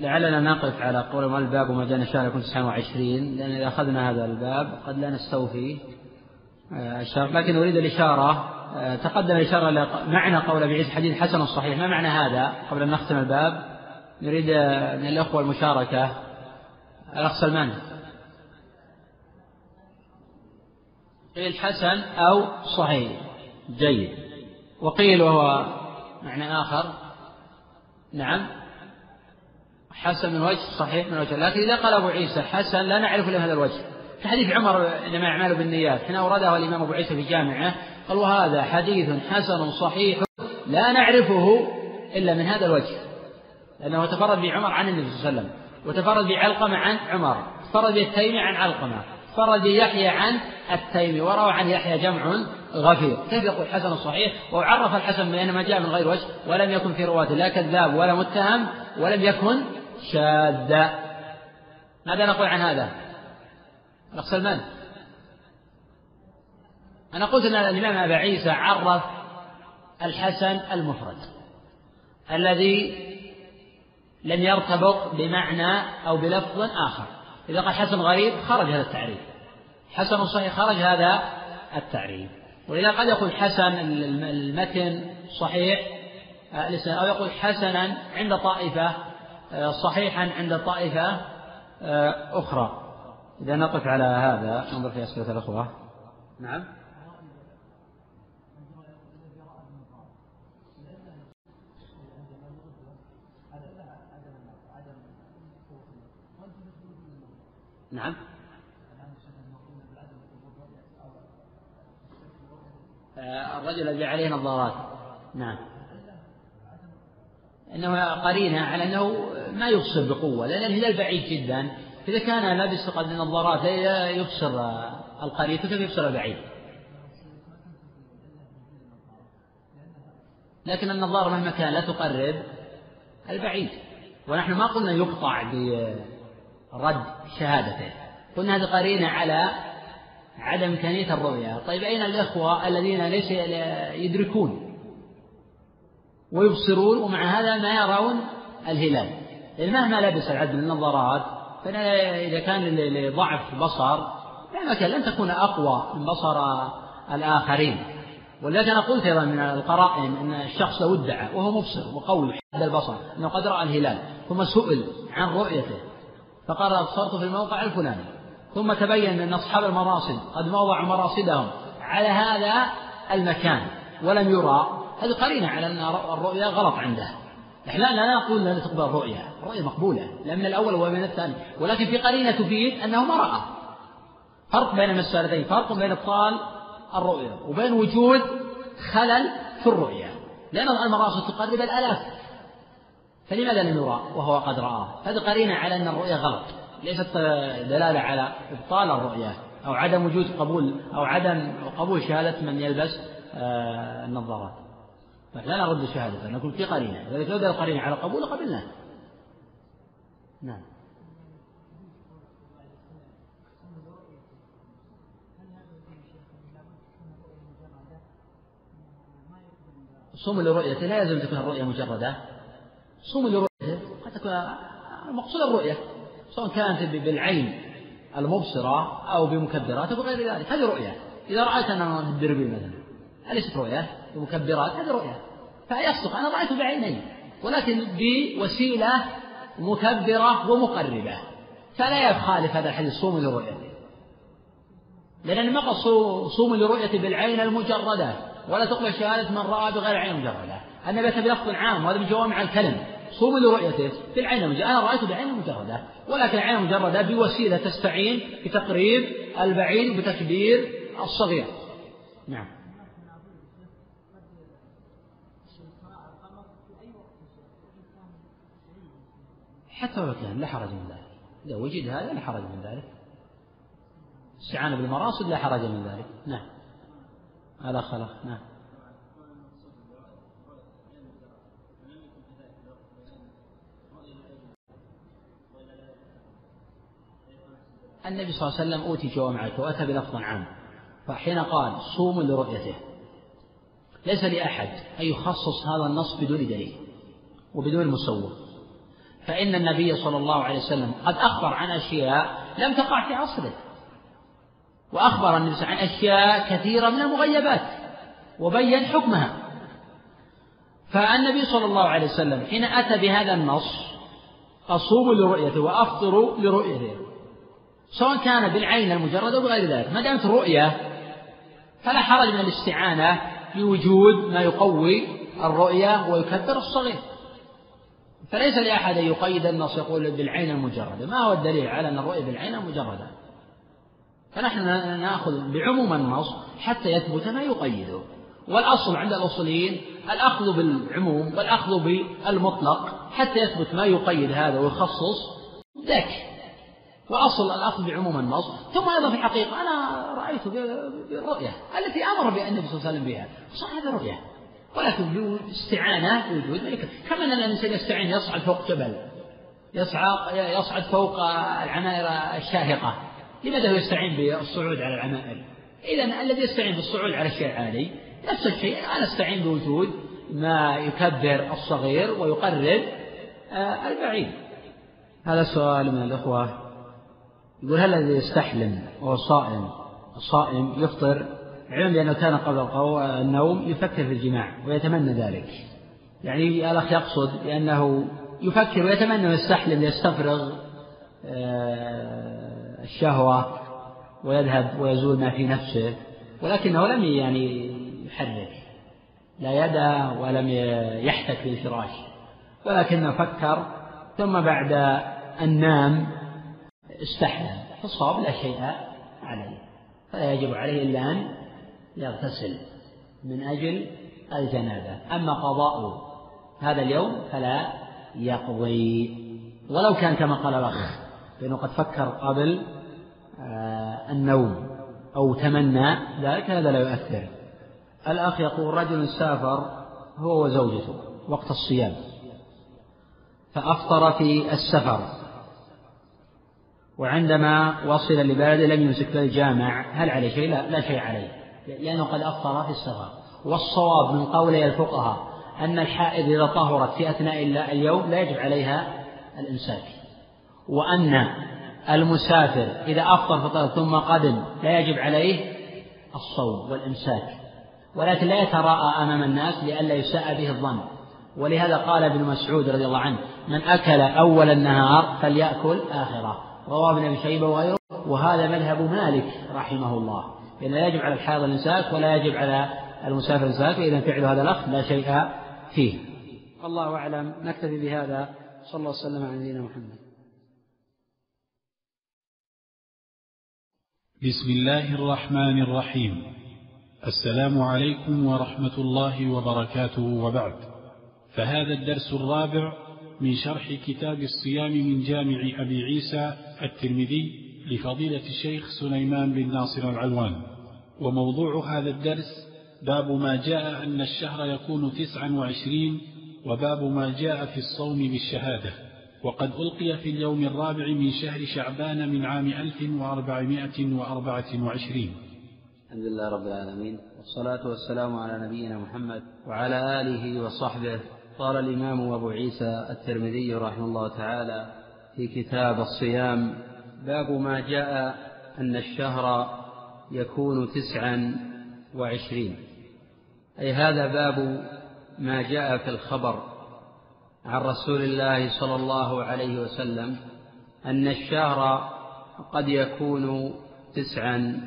لعلنا نقف على قول ما الباب وما جاء شهر يكون 29 لأن إذا أخذنا هذا الباب قد لا نستوفي آه، الشرط. لكن أريد الإشارة آه، تقدم الإشارة معنى قول أبي عيسى حديث حسن صحيح. ما معنى هذا قبل أن نختم الباب؟ نريد من الأخوة المشاركة الأخ سلمان. قيل حسن أو صحيح. جيد. وقيل وهو معنى آخر. نعم. حسن من وجه صحيح من وجه. لكن إذا قال أبو عيسى حسن لا نعرف إلا هذا الوجه. في حديث عمر إنما أعمال بالنيات حين أورده الإمام أبو عيسى في جامعه قال وهذا حديث حسن صحيح لا نعرفه إلا من هذا الوجه. لأنه تفرد بعمر عن النبي صلى الله عليه وسلم وتفرد بعلقمة عن عمر تفرد بالتيمي عن علقمة تفرد بيحيى عن التيمي وروى عن يحيى جمع غفير. كيف يقول حسن صحيح؟ وعرف الحسن بأن ما جاء من غير وجه ولم يكن في رواته لا كذاب ولا متهم ولم يكن شاذا ماذا نقول عن هذا؟ الأخ سلمان أنا قلت أن الإمام أبا عيسى عرف الحسن المفرد الذي لم يرتبط بمعنى أو بلفظ آخر. إذا قال حسن غريب خرج هذا التعريف. حسن صحيح خرج هذا التعريف. ولذا قد يقول حسن المتن صحيح آه، أو يقول حسنا عند طائفة صحيحا عند طائفة آه، أخرى. إذا نقف على هذا ننظر في أسئلة الأخوة. نعم. نعم. آه، الرجل الذي عليه نظارات. نعم. انه قرينة على أنه ما يبصر بقوة لأن الهلال بعيد جدا. إذا كان لابس قد نظارات لا يبصر القريب فكيف يبصر البعيد لكن النظارة مهما كان لا تقرب البعيد. ونحن ما قلنا يقطع رد شهادته. قلنا هذه قرينة على عدم إمكانية الرؤية طيب أين الإخوة الذين ليس يدركون؟ ويبصرون ومع هذا ما يرون الهلال. يعني مهما لبس العبد من النظارات فإذا كان لضعف بصر لا مكان لن تكون أقوى من بصر الآخرين. ولذلك أنا قلت أيضا من القرائن أن الشخص لو ادعى وهو مبصر وقوي حد البصر أنه قد رأى الهلال ثم سئل عن رؤيته فقال أبصرت في الموقع الفلاني. ثم تبين أن أصحاب المراصد قد وضعوا مراصدهم على هذا المكان ولم يرى. هذه قرينة على أن الرؤيا غلط عنده. نحن لا نقول لا تقبل الرؤيا. الرؤيا مقبولة لا من الأول ولا من الثاني. ولكن في قرينة تفيد أنه ما رأى. فرق بين المسألتين فرق بين إبطال الرؤيا وبين وجود خلل في الرؤيا. لأن المراصد تقرب الآلاف. فلماذا لم يرى وهو قد رآه؟ هذه قرينة على أن الرؤيا غلط. ليست دلالة على إبطال الرؤيا أو عدم وجود قبول أو عدم قبول شهادة من يلبس آه، النظارات. لا نرد شهادته نقول في قرينة. إذا توجد القرينة على قبول قبلناه. نعم. صوم لرؤيته لا يلزم تكون الرؤية مجردة. صوم لرؤيته قد تكون المقصود الرؤية سواء كانت بالعين المبصرة أو بمكبرات أو بغير ذلك. هذه رؤية. إذا رأيت أن الدربي مثلا أليست رؤية ومكبرات هذه رؤية فيصدق أنا رأيته بعيني. ولكن بوسيلة مكبرة ومقربة. فلا يخالف هذا الحديث صوم لرؤيته لأن ما صوم لرؤيته بالعين المجردة. ولا تقبل شهادة من رأى بغير عين مجردة. النبي أتى بلفظ عام وهذا من جوامع الكلم. صوم لرؤيته بالعين المجردة. أنا رأيته بعين المجردة. ولكن العين المجردة بوسيلة تستعين بتقريب البعيد بتكبير الصغير. نعم. حتى ولو كان لا حرج من ذلك. إذا وجد هذا لا حرج من ذلك. استعانة بالمراصد لا حرج من ذلك. نعم. على خلق. نعم. النبي صلى الله عليه وسلم أوتي جوامع وأتى بلفظ عام. فحين قال صوموا لرؤيته. ليس لأحد أن يخصص هذا النص بدون دليل وبدون مسوغ فإن النبي صلى الله عليه وسلم قد أخبر عن أشياء لم تقع في عصره وأخبر النبي عن أشياء كثيرة من المغيبات وبين حكمها. فالنبي صلى الله عليه وسلم حين أتى بهذا النص أصوموا لرؤيته وأفطروا لرؤيته سواء كان بالعين المجردة أو بغير ذلك ما دامت الرؤية فلا حرج من الاستعانة بوجود ما يقوي الرؤية ويكبر الصغير. فليس لأحد أن يقيد النص يقول بالعين المجردة. ما هو الدليل على أن الرؤية بالعين المجردة؟ فنحن نأخذ بعموم النص حتى يثبت ما يقيده والأصل عند الأصوليين الأخذ بالعموم والأخذ بالمطلق حتى يثبت ما يقيد هذا ويخصص ذاك. وأصل الأخذ بعموم النص. ثم أيضا في الحقيقة أنا رأيت بالرؤية التي أمر بها النبي صلى الله عليه وسلم بها. صح هذا رؤية ولكن استعانة بوجود ملكة كما أن الإنسان يستعين يصعد فوق جبل يصعد يصعد فوق العمائر الشاهقة. لماذا هو يستعين بالصعود على العمائر؟ إذا الذي يستعين بالصعود على الشيء العالي نفس الشيء. أنا أستعين بوجود ما يكبر الصغير ويقرب آه، البعيد. هذا سؤال من الإخوة. يقول هل الذي يستحلم وهو صائم الصائم يفطر علم بأنه كان قبل النوم يفكر في الجماع ويتمنى ذلك. يعني الأخ يقصد بأنه يفكر ويتمنى يستحلم ليستفرغ آه، الشهوة ويذهب ويزول ما في نفسه ولكنه لم يعني يحرك. لا يدا ولم يحتك في الفراش ولكنه فكر ثم بعد أن نام استحلم. فالصواب لا شيء عليه. فلا يجب عليه إلا أن يغتسل من أجل الجنابة. أما قضاء هذا اليوم فلا يقضي. ولو كان كما قال الأخ لأنه قد فكر قبل آه، النوم أو تمنى ذلك هذا لا يؤثر. الأخ يقول رجل سافر هو وزوجته وقت الصيام فأفطر في السفر. وعندما وصل لبلده لم يمسك بالجامع هل عليه شيء؟ لا, لا شيء عليه. لأنه قد أفطر في السفر والصواب من قولي الفقهاء أن الحائض إذا طهرت في أثناء اليوم لا يجب عليها الإمساك. وأن المسافر إذا أفطر فطر ثم قدم لا يجب عليه الصوم والإمساك. ولكن لا يتراءى أمام الناس لئلا يساء به الظن. ولهذا قال ابن مسعود رضي الله عنه من أكل أول النهار فليأكل آخره. رواه ابن أبي شيبة وغيره وهذا مذهب مالك رحمه الله. لأن لا يجب على الحائض الإمساك ولا يجب على المسافر الإمساك فإذا فعل هذا الأخ لا شيء فيه. الله أعلم. نكتفي بهذا. صلى الله وسلم على نبينا محمد. بسم الله الرحمن الرحيم. السلام عليكم ورحمة الله وبركاته وبعد. فهذا الدرس الرابع من شرح كتاب الصيام من جامع أبي عيسى الترمذي لفضيلة الشيخ سليمان بن ناصر العلوان وموضوع هذا الدرس باب ما جاء أن الشهر يكون تسعا وعشرين وباب ما جاء في الصوم بالشهادة. وقد ألقي في اليوم الرابع من شهر شعبان من عام ألف وأربعمائة وأربعة وعشرين. الحمد لله رب العالمين والصلاة والسلام على نبينا محمد وعلى آله وصحبه. قال الإمام أبو عيسى الترمذي رحمه الله تعالى في كتاب الصيام باب ما جاء أن الشهر يكون تسعا وعشرين. أي هذا باب ما جاء في الخبر عن رسول الله صلى الله عليه وسلم أن الشهر قد يكون تسعا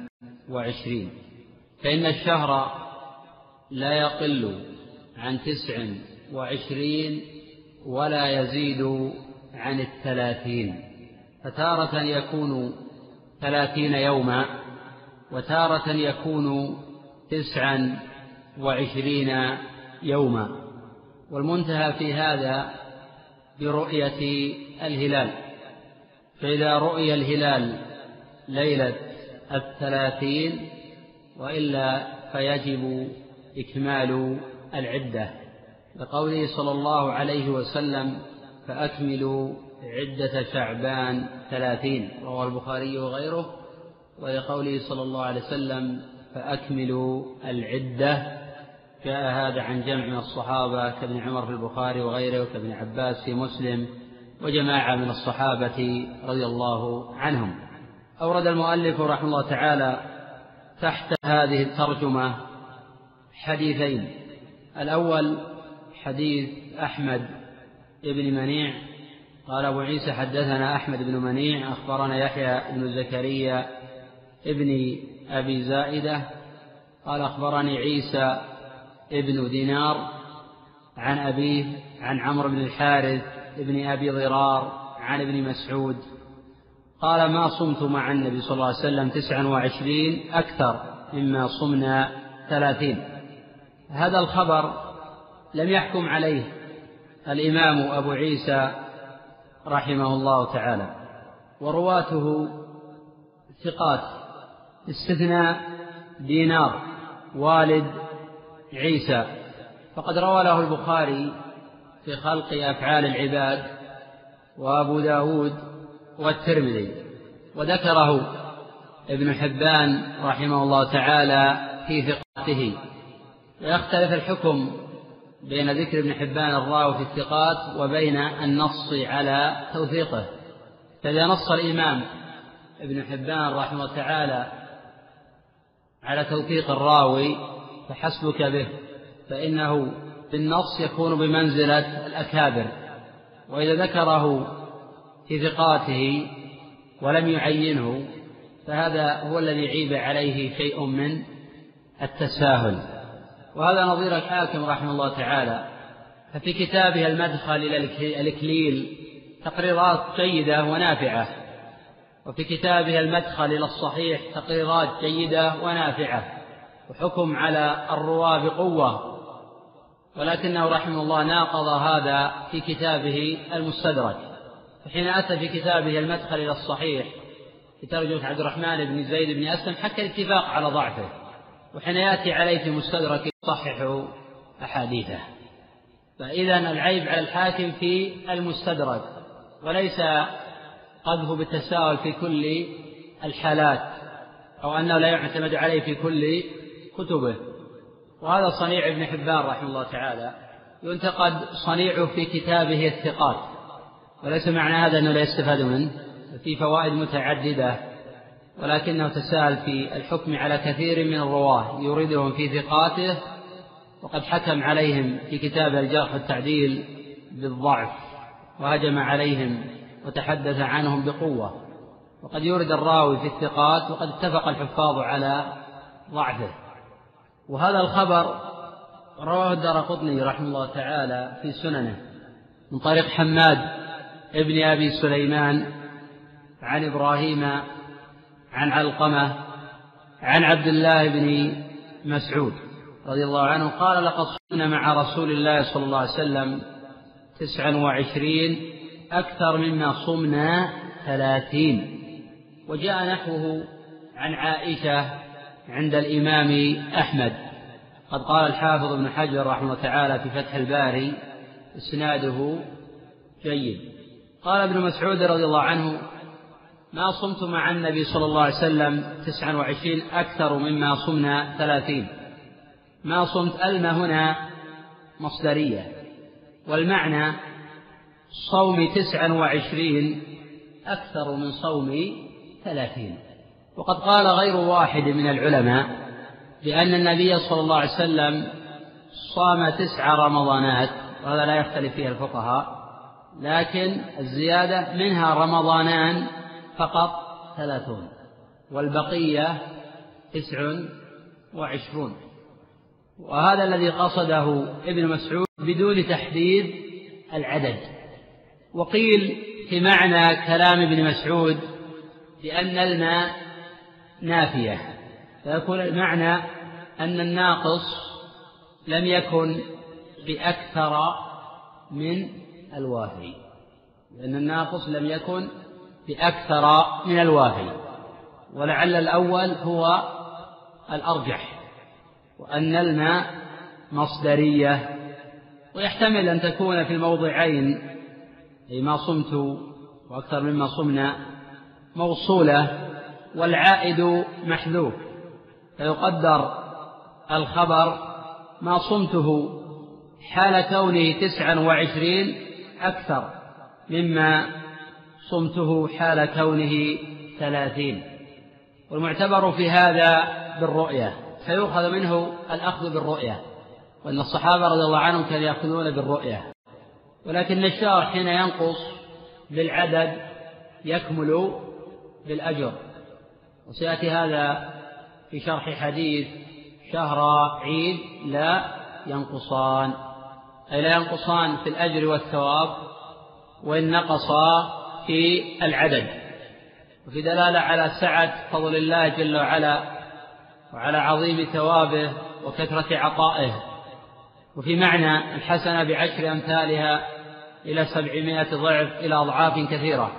وعشرين. فإن الشهر لا يقل عن تسع وعشرين ولا يزيد عن الثلاثين. فتارة يكون ثلاثين يوما وتارة يكون تسعا وعشرين يوما. والمنتهى في هذا برؤية الهلال. فإذا رؤي الهلال ليلة الثلاثين وإلا فيجب إكمال العدة. لقوله صلى الله عليه وسلم فأكملوا عدة شعبان ثلاثين رواه البخاري وغيره ولقوله صلى الله عليه وسلم فأكملوا العدة. جاء هذا عن جمع من الصحابة كابن عمر في البخاري وغيره وكابن عباس في مسلم وجماعة من الصحابة رضي الله عنهم. أورد المؤلف رحمه الله تعالى تحت هذه الترجمة حديثين. الأول حديث أحمد بن منيع قال أبو عيسى حدثنا أحمد بن منيع أخبرنا يحيى بن زكريا ابن أبي زائدة قال أخبرني عيسى ابن دينار عن أبيه عن عمرو بن الحارث ابن أبي ضرار عن ابن مسعود قال ما صمت مع النبي صلى الله عليه وسلم تسعا وعشرين أكثر مما صمنا ثلاثين. هذا الخبر لم يحكم عليه الإمام أبو عيسى رحمه الله تعالى. ورواته ثقات استثناء دينار والد عيسى. فقد روى له البخاري في خلق أفعال العباد وأبو داود والترمذي. وذكره ابن حبان رحمه الله تعالى في ثقاته. ويختلف الحكم بين ذكر ابن حبان الراوي في الثقات وبين النص على توثيقه. فإذا نص الإمام ابن حبان رحمه الله تعالى على توثيق الراوي فحسبك به فإنه بالنص يكون بمنزلة الأكابر. وإذا ذكره في ثقاته ولم يعينه فهذا هو الذي عيب عليه شيء من التساهل. وهذا نظير الحاكم رحمه الله تعالى. ففي كتابه المدخل إلى الإكليل تقريرات جيدة ونافعة. وفي كتابه المدخل إلى الصحيح تقريرات جيدة ونافعة. وحكم على الرواة بقوة. ولكنه رحمه الله ناقض هذا في كتابه المستدرك. فحين أتى في كتابه المدخل إلى الصحيح في ترجمة عبد الرحمن بن زيد بن أسلم حكى الاتفاق على ضعفه. وحين يأتي عليه في مستدرك يصحح أحاديثه. فإذا العيب على الحاكم في المستدرك وليس قذف بالتساهل في كل الحالات أو أنه لا يعتمد عليه في كل كتبه. وهذا صنيع ابن حبان رحمه الله تعالى ينتقد صنيعه في كتابه الثقات. وليس معنى هذا أنه لا يستفاد منه في فوائد متعددة ولكنه تساهل في الحكم على كثير من الرواة يريدهم في ثقاته وقد حكم عليهم في كتاب الجرح والتعديل بالضعف وهجم عليهم وتحدث عنهم بقوة. وقد يورد الراوي في الثقات وقد اتفق الحفاظ على ضعفه. وهذا الخبر رواه الدار قطني رحمه الله تعالى في سننه من طريق حماد ابن أبي سليمان عن إبراهيم عن علقمة عن عبد الله بن مسعود. رضي الله عنه قال لقد صمنا مع رسول الله صلى الله عليه وسلم تسعا وعشرين أكثر مما صمنا ثلاثين. وجاء نحوه عن عائشة عند الإمام أحمد. قد قال الحافظ ابن حجر رحمه الله تعالى في فتح الباري إسناده جيد. قال ابن مسعود رضي الله عنه ما صمت مع النبي صلى الله عليه وسلم تسعا وعشرين أكثر مما صمنا ثلاثين. ما صمت ألم هنا مصدرية والمعنى صوم تسعا وعشرين أكثر من صوم ثلاثين. وقد قال غير واحد من العلماء بأن النبي صلى الله عليه وسلم صام تسع رمضانات وهذا لا يختلف فيها الفقهاء لكن الزيادة منها رمضانان فقط ثلاثون والبقية تسع وعشرون. وهذا الذي قصده ابن مسعود بدون تحديد العدد. وقيل في معنى كلام ابن مسعود بأن الماء نافية فيكون المعنى أن الناقص لم يكن بأكثر من الوافي لأن الناقص لم يكن بأكثر من الوافي ولعل الأول هو الأرجح. وأن الماء مصدرية. ويحتمل أن تكون في الموضعين أي ما صمت وأكثر مما صمنا موصولة والعائد محذوف. فيقدر الخبر ما صمته حال كونه تسعا وعشرين أكثر مما صمته حال كونه ثلاثين. والمعتبر في هذا بالرؤية. فيؤخذ منه الأخذ بالرؤية وأن الصحابة رضي الله عنهم كانوا يأخذون بالرؤية. ولكن الشهر حين ينقص بالعدد يكمل بالأجر. وسيأتي هذا في شرح حديث شهر عيد لا ينقصان. أي لا ينقصان في الأجر والثواب وإن نقصا في العدد. وفي دلالة على سعة فضل الله جل وعلا وعلى عظيم ثوابه وكثرة عطائه. وفي معنى الحسنة بعشر أمثالها إلى سبعمائة ضعف إلى أضعاف كثيرة.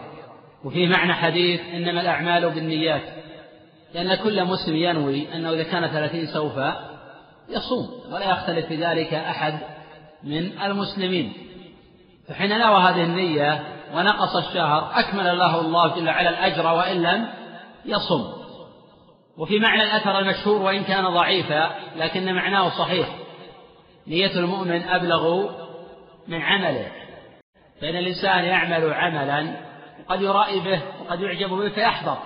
وفي معنى حديث إنما الأعمال بالنيات لأن كل مسلم ينوي أنه إذا كان ثلاثين سوف يصوم ولا يختلف في ذلك أحد من المسلمين. فحين نوى هذه النية ونقص الشهر أكمل الله الله جل وعلا الأجر وإن لم يصم. وفي معنى الأثر المشهور وإن كان ضعيفا لكن معناه صحيح. نية المؤمن أبلغ من عمله. فإن الإنسان يعمل عملا قد يرائي به وقد يعجب به فيحبط.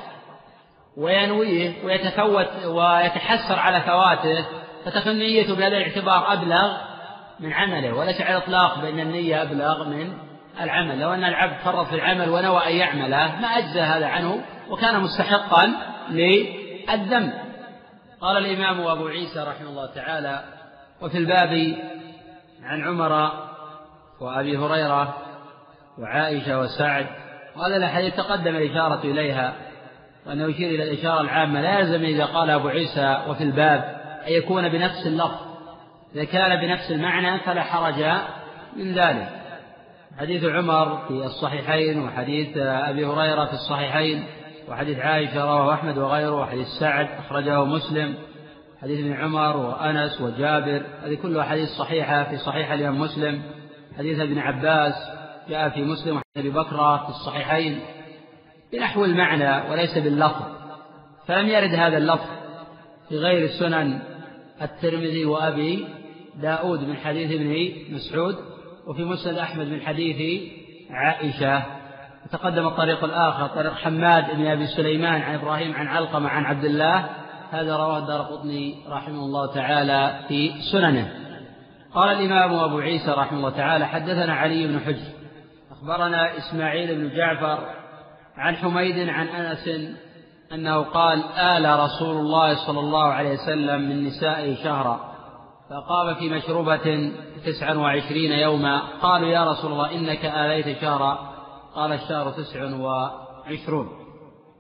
وينويه ويتفوت ويتحسر على فواته فتكون نيته بهذا الاعتبار أبلغ من عمله. وليس على الإطلاق بأن النية أبلغ من العمل. لو أن العبد فرط في العمل ونوى أن يعمله ما أجزى هذا عنه وكان مستحقا للذنب قال الإمام أبو عيسى رحمه الله تعالى وفي الباب عن عمر وأبي هريرة وعائشة وسعد وهذا الحديث تقدم الإشارة إليها وأنه يشير إلى الإشارة العامة. لا يلزم إذا قال أبو عيسى وفي الباب أن يكون بنفس اللفظ. إذا كان بنفس المعنى فلا حرج من ذلك. حديث عمر في الصحيحين وحديث أبي هريرة في الصحيحين وحديث عائشة رواه أحمد وغيره وحديث سعد أخرجه مسلم حديث ابن عمر وأنس وجابر هذه كلها حديث صحيحة في صحيح الإمام مسلم. حديث ابن عباس جاء في مسلم وحديث أبي بكر في الصحيحين بنحو المعنى وليس باللفظ فلم يرد هذا اللفظ في غير السنن الترمذي وأبي داود من حديث ابن مسعود وفي مسند أحمد من حديث عائشة. وتقدم الطريق الآخر طريق حماد بن أبي سليمان عن إبراهيم عن علقمة عن عبد الله. هذا رواه الدار قطني رحمه الله تعالى في سننه. قال الإمام أبو عيسى رحمه الله تعالى حدثنا علي بن حجر أخبرنا إسماعيل بن جعفر عن حميد عن أنس أنه قال آل رسول الله صلى الله عليه وسلم من نسائه شهرا. فقام في مشروبة تسعا وعشرين يوما. قالوا يا رسول الله إنك آليت شهرا. قال الشهر تسع وعشرون.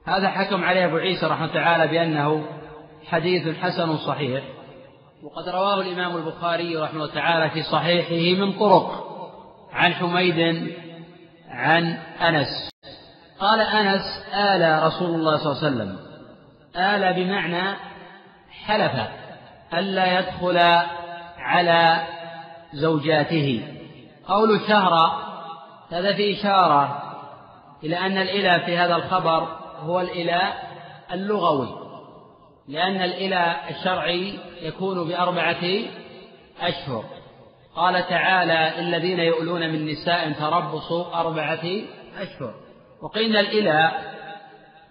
هذا حكم عليه أبو عيسى رحمه تعالى بأنه حديث حسن صحيح وقد رواه الإمام البخاري رحمه تعالى في صحيحه من طرق عن حميد عن أنس. قال أنس آل رسول الله صلى الله عليه وسلم آل بمعنى حلف ألا يدخل على زوجاته. قول شهر هذا في إشارة إلى أن الإله في هذا الخبر هو الإله اللغوي لأن الإله الشرعي يكون بأربعة أشهر. قال تعالى الذين يؤلون من نساء تربصوا أربعة أشهر. وقيل الإله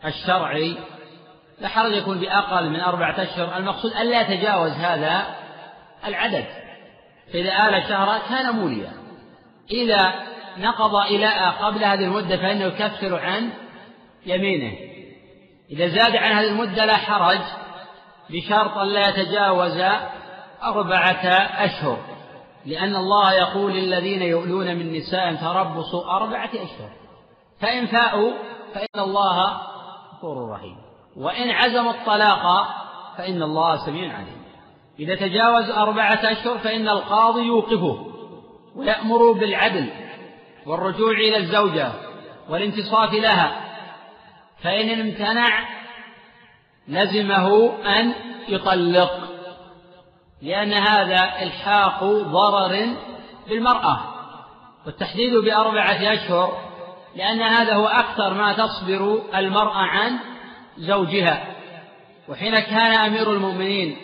الشرعي لا حرج يكون بأقل من أربعة أشهر. المقصود ألا يتجاوز هذا العدد. فإذا آل شهرا كان موليا. إذا نقض إلاء قبل هذه المدة فإنه يكفر عن يمينه. إذا زاد عن هذه المدة لا حرج بشرط أن لا يتجاوز أربعة أشهر. لأن الله يقول للذين يؤلون من نساء تربصوا أربعة أشهر. فإن فاءوا فإن الله غفور رحيم. وإن عزموا الطلاق فإن الله سميع عليم. إذا تجاوز أربعة أشهر فإن القاضي يوقفه ويأمر بالعدل. والرجوع إلى الزوجة والانتصاف لها. فإن امتنع لزمه أن يطلق لأن هذا إلحاق ضرر بالمرأة. والتحديد بأربعة أشهر لأن هذا هو أكثر ما تصبر المرأة عن زوجها. وحين كان أمير المؤمنين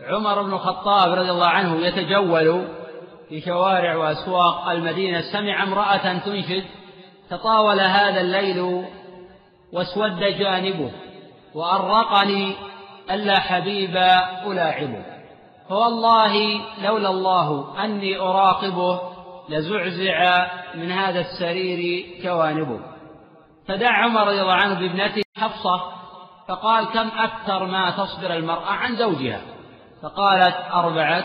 عمر بن الخطاب رضي الله عنه يتجول في شوارع وأسواق المدينة سمع امرأة تنشد تطاول هذا الليل واسود جانبه وأرقني ألا حبيب ألاعبه. فوالله لولا الله أني أراقبه لزعزع من هذا السرير كوانبه فدعا عمر رضي الله عنه بابنته حفصة فقال كم أكثر ما تصبر المرأة عن زوجها؟ فقالت أربعة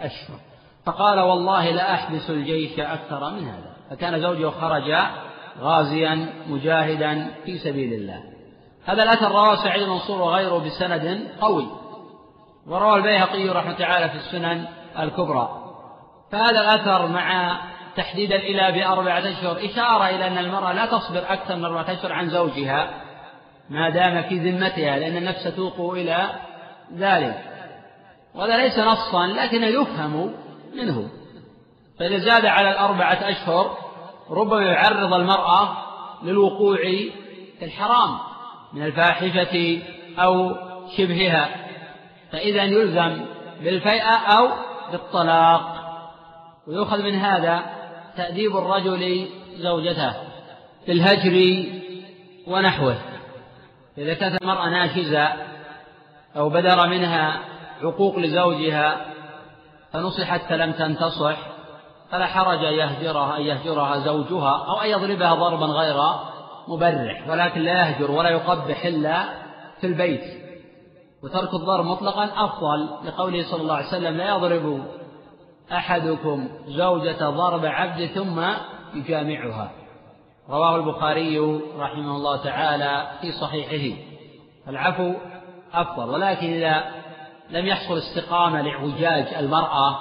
أشهر. فقال والله لا أحبس الجيش أكثر من هذا. فكان زوجه خرج غازيا مجاهدا في سبيل الله. هذا الأثر رواه سعيد المنصور وغيره بسند قوي. وروى البيهقي رحمة تعالى في السنن الكبرى. فهذا الأثر مع تحديد الإله بأربعة أشهر إشارة إلى أن المرأة لا تصبر أكثر من أربعة أشهر عن زوجها ما دام في ذمتها لأن النفس توقع إلى ذلك. وهذا ليس نصا لكنه يفهم منه. فإذا زاد على الأربعة أشهر ربما يعرض المرأة للوقوع في الحرام من الفاحشة أو شبهها. فإذا يلزم بالفيئة أو بالطلاق. ويؤخذ من هذا تأديب الرجل زوجته في الهجر ونحوه. إذا كانت المرأة ناشزة أو بدر منها عقوق لزوجها فنصحت فلم تنتصح فلا حرج أن يهجرها أن يهجرها زوجها أو أن يضربها ضربا غير مبرح ولكن لا يهجر ولا يقبح إلا في البيت. وترك الضرب مطلقا أفضل لقوله صلى الله عليه وسلم لا يضرب أحدكم زوجة ضرب عبد ثم يجامعها رواه البخاري رحمه الله تعالى في صحيحه. العفو أفضل ولكن إذا لم يحصل استقامة لإعوجاج المرأة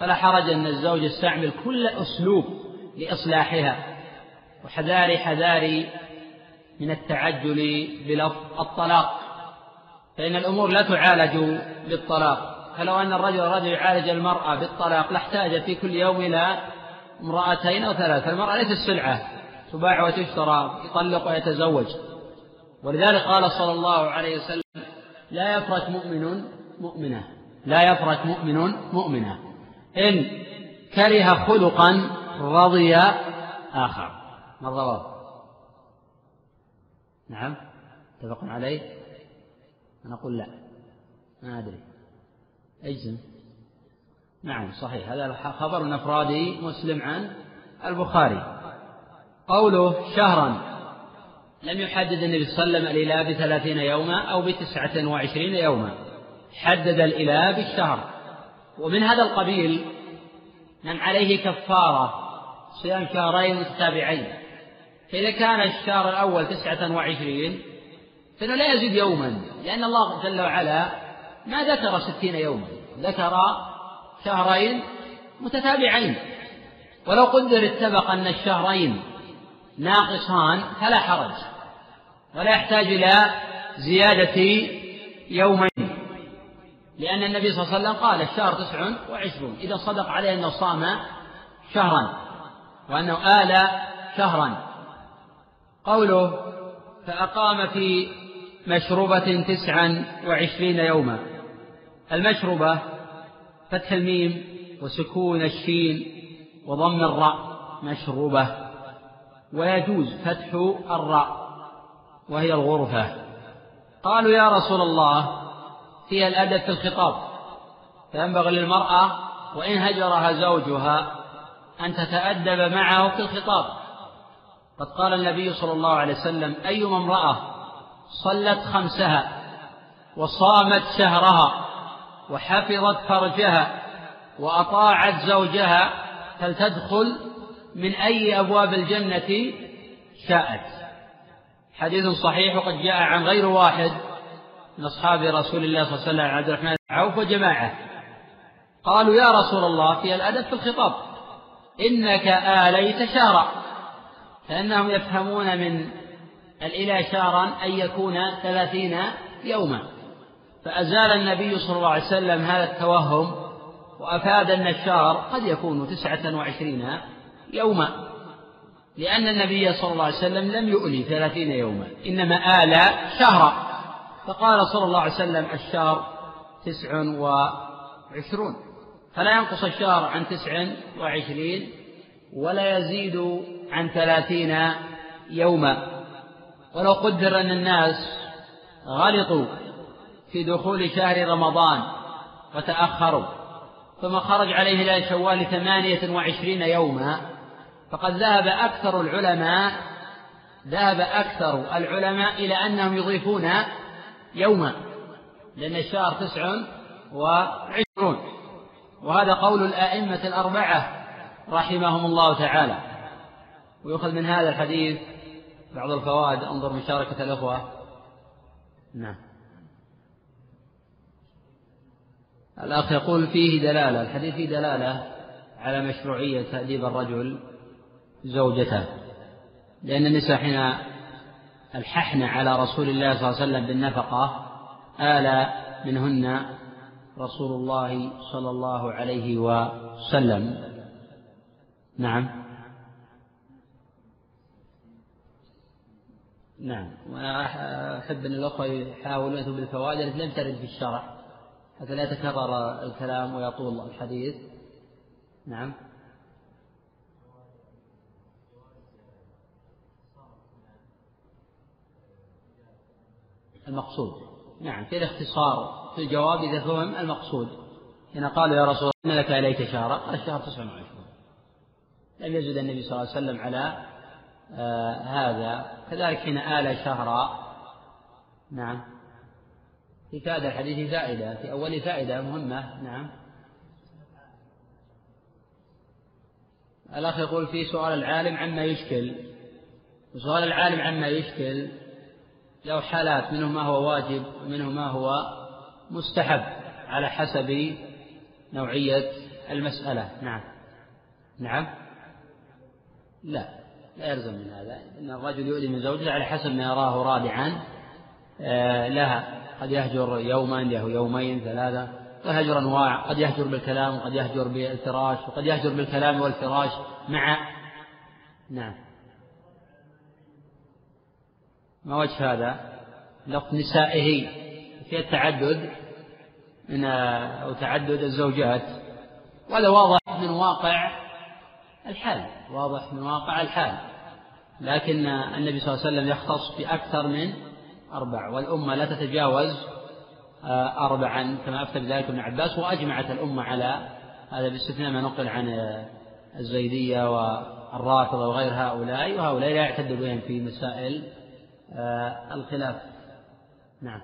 فلا حرج أن الزوج يستعمل كل أسلوب لإصلاحها. وحذاري حذاري من التعجل بلفظ الطلاق فإن الأمور لا تعالج بالطلاق. فلو أن الرجل رجل يعالج المرأة بالطلاق لاحتاج في كل يوم إلى امرأتين أو ثلاث المرأة ليست سلعة تباع وتشترى يطلق ويتزوج. ولذلك قال صلى الله عليه وسلم لا يفرك مؤمن مؤمنة. لا يفرك مؤمن مؤمنة. إن كره خلقا رضي آخر. ما الضواب؟ نعم. اتفق عليه؟ أنا أقول لا. ما أدري. اجزم نعم صحيح. هذا خبر من أفراد مسلم عن البخاري. قوله شهرا. لم يحدد النبي صلى الله عليه وسلم الإله بثلاثين يوما أو بتسعة وعشرين يوما. حدد الإله بالشهر. ومن هذا القبيل من عليه كفارة صيام شهرين متتابعين. فإذا كان الشهر الأول تسعة وعشرين فإنه لا يزيد يوما لأن الله جل وعلا ما ذكر ستين يوما ذكر شهرين متتابعين. ولو قدر اتفق أن الشهرين ناقصان فلا حرج. ولا يحتاج إلى زيادة يومين. لأن النبي صلى الله عليه وسلم قال الشهر تسع وعشرون. إذا صدق عليه أنه صام شهرا وأنه آل شهرا. قوله فأقام في مشروبة تسعا وعشرين يوما. المشروبة فتح الميم وسكون الشين وضم الراء مشروبة. ويجوز فتح الراء وهي الغرفة. قالوا يا رسول الله هي الأدب في الخطاب. فينبغي للمرأة وإن هجرها زوجها أن تتأدب معه في الخطاب. قد قال النبي صلى الله عليه وسلم أيما امرأة صلت خمسها وصامت شهرها وحفظت فرجها وأطاعت زوجها فلتدخل من أي أبواب الجنة شاءت. حديث صحيح وقد جاء عن غير واحد. من أصحاب رسول الله صلى الله عليه وسلم عبد الرحمن بن عوف وجماعة. قالوا يا رسول الله في الأدب في الخطاب إنك آليت شهرا فإنهم يفهمون من الإله شهرا أن يكون ثلاثين يوما. فأزال النبي صلى الله عليه وسلم هذا التوهم وأفاد أن الشهر قد يكون تسعة وعشرين يوما. لأن النبي صلى الله عليه وسلم لم يؤلي ثلاثين يوما إنما آل شهرا. فقال صلى الله عليه وسلم الشهر تسع وعشرون. فلا ينقص الشهر عن تسع وعشرين ولا يزيد عن ثلاثين يوما. ولو قدر أن الناس غلطوا في دخول شهر رمضان وتأخروا ثم خرج عليه إلى شوال ثمانية وعشرين يوما فقد ذهب أكثر العلماء ذهب أكثر العلماء إلى أنهم يضيفون يوما لأن الشهر تسع وعشرون. وهذا قول الأئمة الأربعة رحمهم الله تعالى. ويؤخذ من هذا الحديث بعض الفوائد. انظر مشاركة الأخوة. نعم. الأخ يقول فيه دلالة. الحديث فيه دلالة على مشروعية تأديب الرجل زوجته. لأن النساء حين الححن على رسول الله صلى الله عليه وسلم بالنفقة آل منهن رسول الله صلى الله عليه وسلم. نعم. نعم. وأنا أحب أن الأخوة يحاولون يأتوا بالفوائد التي لم ترد في الشرح حتى لا يتكرر الكلام ويطول الحديث. نعم. المقصود. نعم في الاختصار في الجواب إذا فهم المقصود. هنا قالوا يا رسول الله إن لك إليك شهرا قال الشهر تسع وعشرون. لم يزد النبي صلى الله عليه وسلم على آه هذا. كذلك حين آل شهرا نعم. في هذا الحديث فائدة في أول فائدة مهمة نعم. الأخ يقول في سؤال العالم عما يشكل. وسؤال العالم عما يشكل. له حالات منه ما هو واجب ومنه ما هو مستحب على حسب نوعية المسألة. نعم. نعم. لا لا يلزم من هذا. إن الرجل يؤذي من زوجته على حسب ما يراه رادعا آه، لها. قد يهجر يوما له يومين ثلاثة. ويهجر أنواع قد يهجر بالكلام وقد يهجر بالفراش وقد يهجر بالكلام والفراش مع. نعم. ما وجه هذا؟ لفظ نسائه. في التعدد من أو تعدد الزوجات. وهذا واضح من واقع الحال. واضح من واقع الحال. لكن النبي صلى الله عليه وسلم يختص بأكثر من أربع. والأمة لا تتجاوز آه، أربعا كما أفتى بذلك ابن عباس وأجمعت الأمة على هذا باستثناء ما نقل عن الزيدية والرافضة وغير هؤلاء. وهؤلاء لا يعتد بهم في مسائل الخلاف. نعم.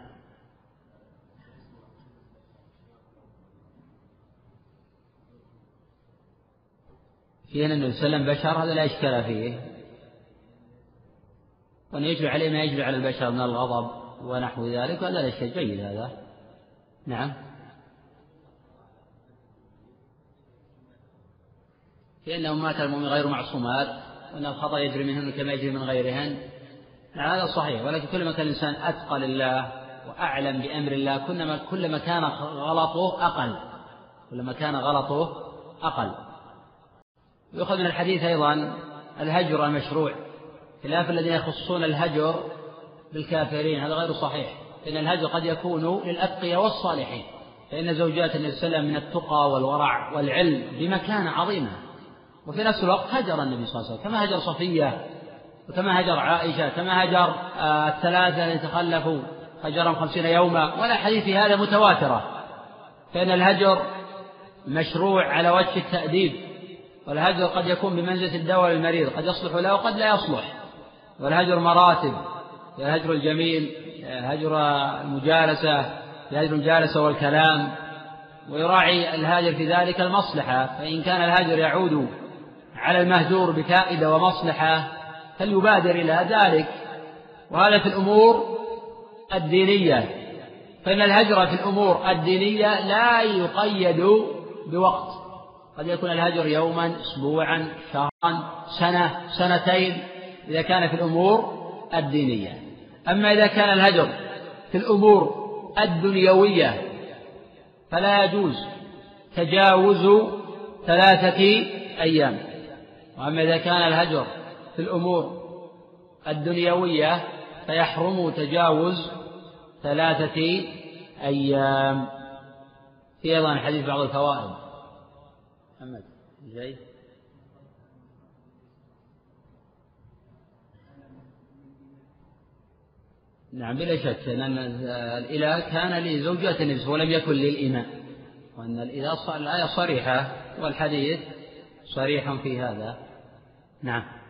في أن النبي صلى الله عليه وسلم بشر هذا لا إشكال فيه. وأن يجري عليه ما يجري على البشر من الغضب ونحو ذلك وهذا شيء جيد هذا. نعم. لأن أمهات المؤمنين غير معصومات وأن الخطأ يجري منهن كما يجري من غيرهن. هذا صحيح ولكن كلما كان الإنسان أتقى لله وأعلم بأمر الله كلما كلما كان غلطه أقل. كلما كان غلطه أقل. يؤخذ من الحديث أيضا الهجر المشروع. خلاف الذين يخصون الهجر بالكافرين هذا غير صحيح. إن الهجر قد يكون للأتقياء والصالحين. فإن زوجات النبي صلى الله عليه وسلم من التقى والورع والعلم بمكانة عظيمة. وفي نفس الوقت هجر النبي صلى الله عليه وسلم كما هجر صفية وكما هجر عائشة كما هجر آه، الثلاثة الذين تخلفوا هجرهم خمسين يوما. ولا حديث في هذا متواترة. فإن الهجر مشروع على وجه التأديب. والهجر قد يكون بمنزلة الدواء للمريض قد يصلح له وقد لا يصلح. والهجر مراتب. الهجر الجميل هجر المجالسة هجر المجالسة والكلام. ويراعي الهاجر في ذلك المصلحة. فإن كان الهاجر يعود على المهجور بفائدة ومصلحة فليبادر إلى ذلك؟ وهذا في الأمور الدينية. فإن الهجر في الأمور الدينية لا يقيد بوقت. قد يكون الهجر يوما أسبوعا شهرا سنة سنتين إذا كان في الأمور الدينية. أما إذا كان الهجر في الأمور الدنيوية فلا يجوز تجاوز ثلاثة أيام. وأما إذا كان الهجر في الأمور الدنيوية فيحرم تجاوز ثلاثة أيام. في أيضا حديث بعض الفوائد. محمد جاي. نعم بلا شك لأن الإله كان لزوجة النبي ولم يكن للإماء وأن الآية صريحة والحديث صريح في هذا. نعم.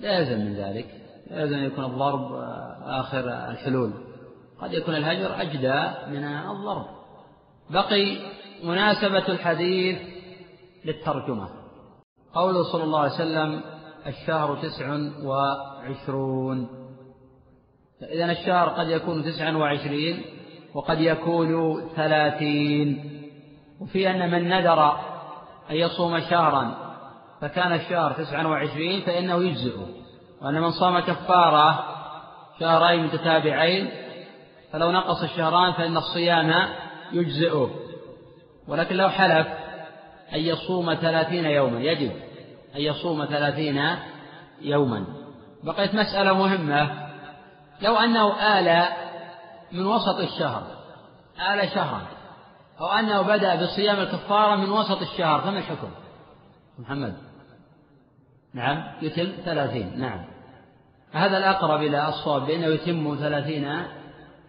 لا يلزم من ذلك. لا يلزم أن يكون الضرب آخر الحلول. قد يكون الهجر أجدى من الضرب. بقي مناسبة الحديث للترجمة. قوله صلى الله عليه وسلم الشهر تسع وعشرون. إذا الشهر قد يكون تسعا وعشرين وقد يكون ثلاثين. وفي أن من نذر أن يصوم شهرا فكان الشهر تسعا وعشرين فإنه يجزئه وأن من صام كفارة شهرين متتابعين فلو نقص الشهران فإن الصيام يجزئه ولكن لو حلف أن يصوم ثلاثين يوما يجب أن يصوم ثلاثين يوما. بقيت مسألة مهمة. لو أنه آل من وسط الشهر آل شهرا أو أنه بدأ بصيام الكفارة من وسط الشهر فما الحكم؟ محمد. نعم يتم ثلاثين. نعم. هذا الأقرب إلى الصواب بأنه يتم ثلاثين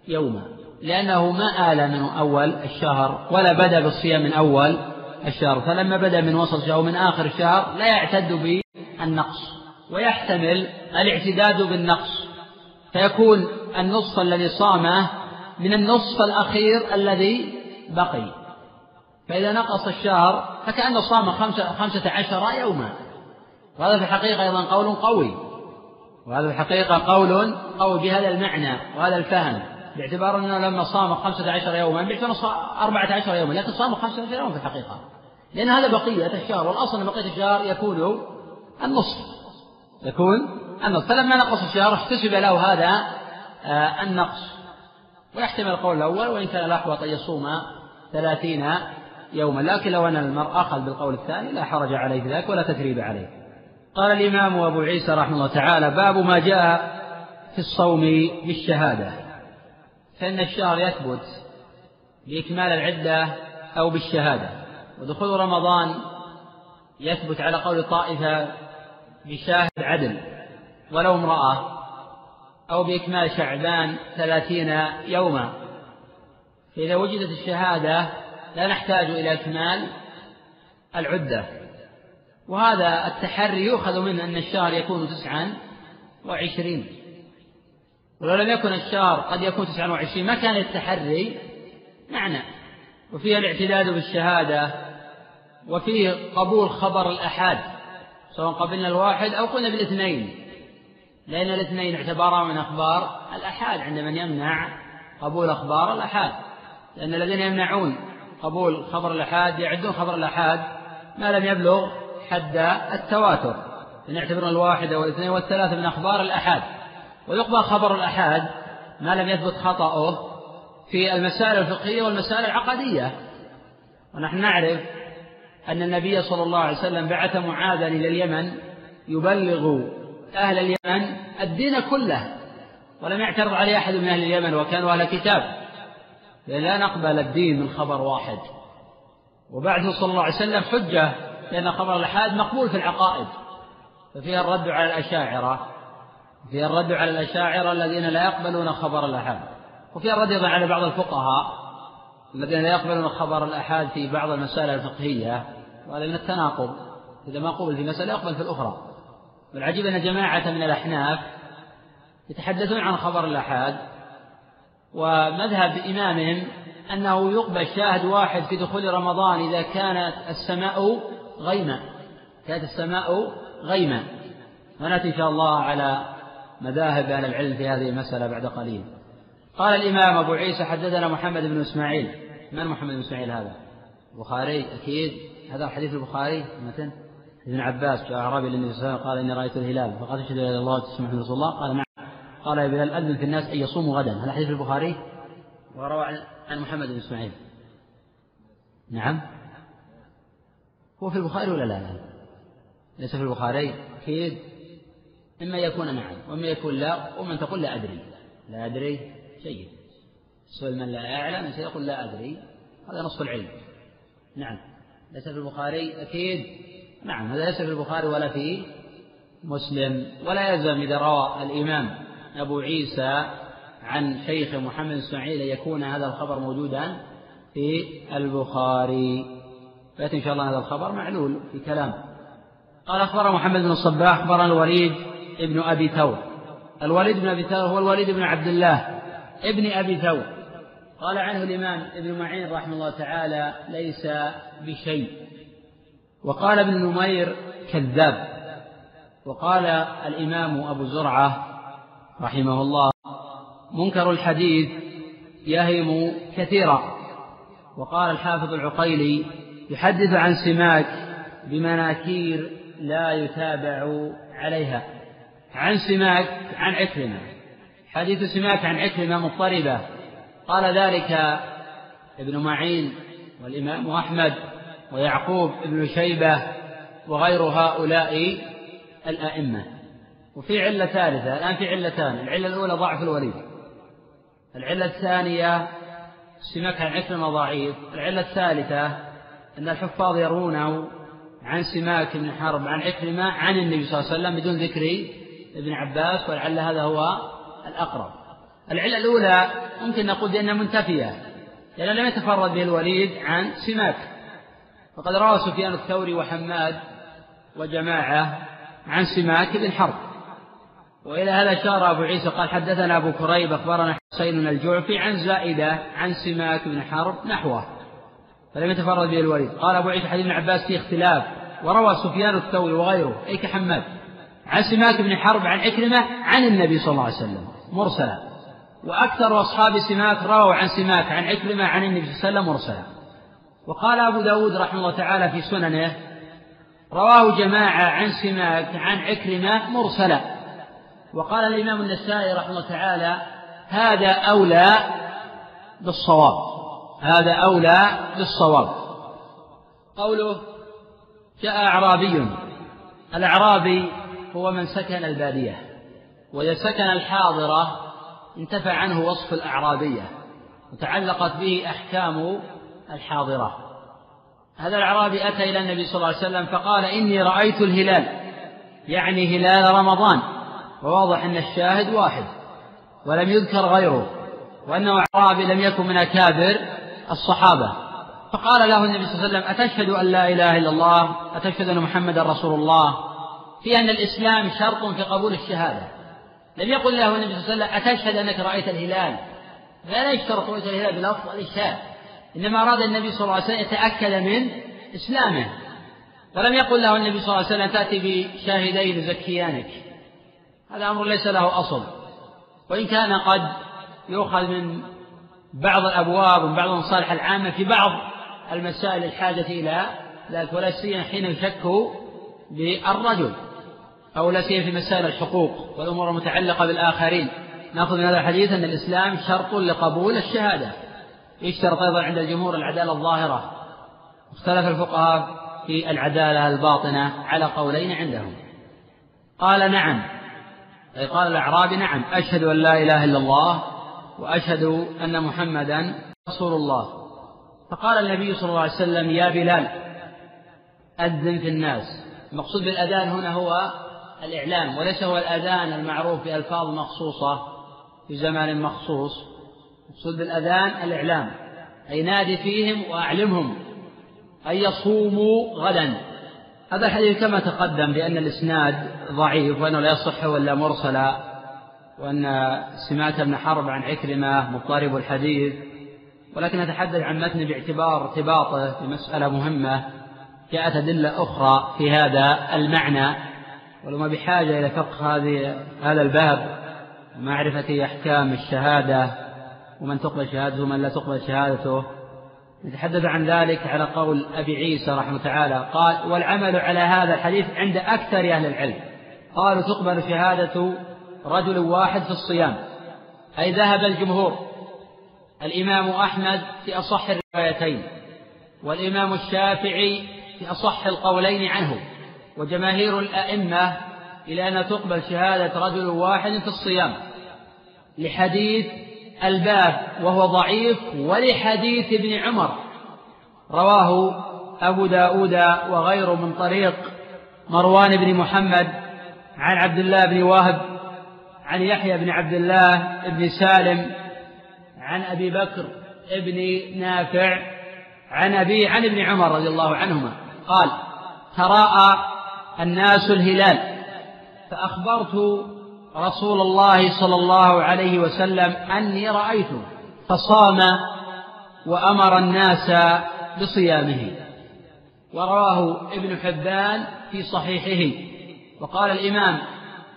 يوما. لأنه ما آل من أول الشهر ولا بدأ بالصيام من أول الشهر. فلما بدأ من وسط الشهر ومن آخر الشهر لا يعتد بالنقص ويحتمل الاعتداد بالنقص. فيكون النصف الذي صامه من النصف الأخير الذي بقي. فإذا نقص الشهر فكأنه صام خمسة, خمسة عشر يوما. وهذا في الحقيقة أيضا قول قوي. وهذا في الحقيقة قول قوي بهذا المعنى وهذا الفهم. باعتبار أنه لما صام خمسة عشر يوما باعتبار أربعة عشر يوما لكن صام خمسة عشر يوما في الحقيقة. لأن هذا بقية الشهر والأصل أن بقية الشهر يكون النصف. يكون النصف. فلما نقص الشهر احتسب له هذا آه، النقص. ويحتمل القول الأول وإن كان الأحوط أن يصوم ثلاثين يوما. لكن لو أن المرء أخذ بالقول الثاني لا حرج عليه في ذلك ولا تثريب عليه. قال الإمام أبو عيسى رحمه الله تعالى باب ما جاء في الصوم بالشهادة. فإن الشهر يثبت بإكمال العدة أو بالشهادة. ودخول رمضان يثبت على قول طائفة بشاهد عدل ولو امرأة أو بإكمال شعبان ثلاثين يوما. فإذا وجدت الشهادة لا نحتاج إلى إكمال العدة. وهذا التحري يؤخذ منه أن الشهر يكون تسعا وعشرين. ولو لم يكن الشهر قد يكون تسعا وعشرين ما كان التحري معنى. وفيه الاعتداد بالشهادة وفيه قبول خبر الأحاد سواء قبلنا الواحد أو قلنا بالاثنين. لأن الاثنين اعتبارا من أخبار الأحاد عند من يمنع قبول أخبار الأحاد. لأن الذين يمنعون قبول خبر الأحاد يعدون خبر الأحاد ما لم يبلغ حد التواتر. يعتبرون الواحد والاثنين والثلاثة من أخبار الأحاد. ويقبل خبر الأحاد ما لم يثبت خطأه في المسائل الفقهية والمسائل العقدية. ونحن نعرف أن النبي صلى الله عليه وسلم بعث معاذا إلى اليمن يبلغ أهل اليمن الدين كله ولم يعترض عليه أحد من أهل اليمن وكانوا أهل كتاب. لا نقبل الدين من خبر واحد. وبعده صلى الله عليه وسلم حجة لأن خبر الأحاد مقبول في العقائد. ففيها الرد على الأشاعرة فيها الرد على الأشاعرة الذين لا يقبلون خبر الأحاد. وفيها الرد أيضا على بعض الفقهاء الذين لا يقبلون خبر الآحاد في بعض المسائل الفقهية من التناقض. إذا ما قبل في مسألة يقبل في الأخرى. والعجيب أن جماعة من الأحناف يتحدثون عن خبر الآحاد ومذهب إمامهم أنه يقبل شاهد واحد في دخول رمضان إذا كانت السماء غيمة. كانت السماء غيمة. ونأتي إن شاء الله على مذاهب أهل العلم في هذه المسألة بعد قليل. قال الإمام أبو عيسى حدثنا محمد بن إسماعيل. من محمد بن إسماعيل هذا؟ البخاري أكيد. هذا حديث البخاري؟ متن؟ ابن عباس جاء أعرابي للنبي صلى الله عليه وسلم قال إني رأيت الهلال. فقال أشهد أن الله تسمح رسول الله. قال نعم. قال يا بلال أذن في الناس أن يصوموا غدا. هذا حديث البخاري؟ وروى عن محمد بن إسماعيل. نعم. هو في البخاري ولا لا؟ لا ليس في البخاري؟ أكيد. إما يكون نعم وإما يكون لا ومن تقول لا أدري. لا أدري؟ جيد. سؤال من لا يعلم سيقول لا أدري. هذا نصف العلم. نعم. ليس في البخاري؟ أكيد. نعم هذا ليس في البخاري ولا في مسلم. ولا يلزم إذا روى الإمام أبو عيسى عن شيخ محمد إسماعيل يكون هذا الخبر موجودا في البخاري. فيأتي إن شاء الله هذا الخبر معلول في كلام. قال أخبر محمد بن الصباح أخبرنا الوليد ابن أبي ثور. الوليد بن أبي ثور هو الوليد بن عبد الله ابن أبي ثور. قال عنه الإمام ابن معين رحمه الله تعالى ليس بشيء. وقال ابن نمير كذاب. وقال الإمام أبو زرعة رحمه الله منكر الحديث يهم كثيرا. وقال الحافظ العقيلي يحدث عن سماك بمناكير لا يتابع عليها. عن سماك عن عكرمة. حديث سماك عن عكرمة مضطربة. قال ذلك ابن معين والإمام أحمد ويعقوب بن شيبة وغير هؤلاء الأئمة. وفي علة ثالثة الآن في علتان العلة الأولى ضعف الوليد. العلة الثانية سماك عن عكرمة ضعيف. العلة الثالثة أن الحفاظ يرونه عن سماك بن حرب عن عكرمة عن النبي صلى الله عليه وسلم بدون ذكر ابن عباس ولعل هذا هو الأقرب. العلة الأولى ممكن نقول بأنها منتفية لأنه لم يتفرد به الوليد عن سماك. وقد روى سفيان الثوري وحماد وجماعة عن سماك بن حرب. وإلى هذا أشار أبو عيسى قال حدثنا أبو كريب أخبرنا حسين الجعفي عن زائدة عن سماك بن حرب نحوه. فلم يتفرد به الوليد. قال أبو عيسى حديث ابن عباس فيه اختلاف. وروى سفيان الثوري وغيره. أي كحماد. عن سماك بن حرب عن عكرمة عن النبي صلى الله عليه وسلم. مرسلا. وأكثر أصحاب سماك رووا عن سماك عن عكرمة عن النبي صلى الله عليه وسلم مرسلا. وقال أبو داود رحمه الله تعالى في سننه رواه جماعة عن سماك عن عكرمة مرسلا. وقال الإمام النسائي رحمه الله تعالى هذا أولى بالصواب. هذا أولى بالصواب. قوله جاء أعرابي. الأعرابي هو من سكن البادية وإذا سكن الحاضرة انتفى عنه وصف الأعرابية وتعلقت به أحكام الحاضرة. هذا الأعرابي أتى إلى النبي صلى الله عليه وسلم فقال إني رأيت الهلال يعني هلال رمضان وواضح أن الشاهد واحد ولم يذكر غيره وأنه أعرابي لم يكن من أكابر الصحابة. فقال له النبي صلى الله عليه وسلم أتشهد أن لا إله إلا الله أتشهد أن محمدا رسول الله في أن الإسلام شرط في قبول الشهادة. لم يقل له النبي صلى الله عليه وسلم أتشهد أنك رأيت الهلال. لا يشترط رؤية الهلال بلفظ الإشهاد إنما أراد النبي صلى الله عليه وسلم يتأكد من إسلامه. ولم يقل له النبي صلى الله عليه وسلم تأتي بشاهدين يزكيانك. هذا أمر ليس له أصل. وإن كان قد يؤخذ من بعض الأبواب ومن بعض المصالح العامة في بعض المسائل الحاجة إلى ذلك ولا سيما حين يشك بالرجل أو لا سيما في مسائل الحقوق والأمور المتعلقة بالآخرين. نأخذ من هذا الحديث أن الإسلام شرط لقبول الشهادة. يشترط أيضا عند الجمهور العدالة الظاهرة. اختلف الفقهاء في العدالة الباطنة على قولين عندهم. قال نعم أي قال الأعرابي نعم أشهد أن لا إله إلا الله وأشهد أن محمدا رسول الله. فقال النبي صلى الله عليه وسلم يا بلال أذن في الناس. المقصود بالأذان هنا هو الإعلام وليس هو الأذان المعروف بألفاظ مخصوصة في زمان مخصوص. المقصود بالأذان الإعلام أي نادي فيهم وأعلمهم أن يصوموا غدا. هذا الحديث كما تقدم بأن الإسناد ضعيف وأنه لا يصح ولا مرسلا وأن سمات بن حرب عن عكرمة مضطرب الحديث ولكن نتحدث عن متن باعتبار ارتباطه بمسألة مهمة جاءت أدلة أخرى في هذا المعنى ولما بحاجة إلى فقه هذه هذا الباب ومعرفة أحكام الشهادة ومن تقبل شهادته ومن لا تقبل شهادته. نتحدث عن ذلك على قول أبي عيسى رحمه تعالى قال والعمل على هذا الحديث عند أكثر أهل العلم قالوا تقبل شهادة رجل واحد في الصيام. أي ذهب الجمهور. الإمام أحمد في أصح الروايتين والإمام الشافعي في أصح القولين عنه وجماهير الأئمة إلى أن تقبل شهادة رجل واحد في الصيام. لحديث الباب وهو ضعيف ولحديث ابن عمر. رواه أبو داود وغيره من طريق مروان بن محمد عن عبد الله بن وهب عن يحيى بن عبد الله بن سالم عن أبي بكر بن نافع عن أبي عن ابن عمر رضي الله عنهما. قال تراءى الناس الهلال. فأخبرت رسول الله صلى الله عليه وسلم أني رأيته فصام وأمر الناس بصيامه. ورواه ابن حبان في صحيحه. وقال الإمام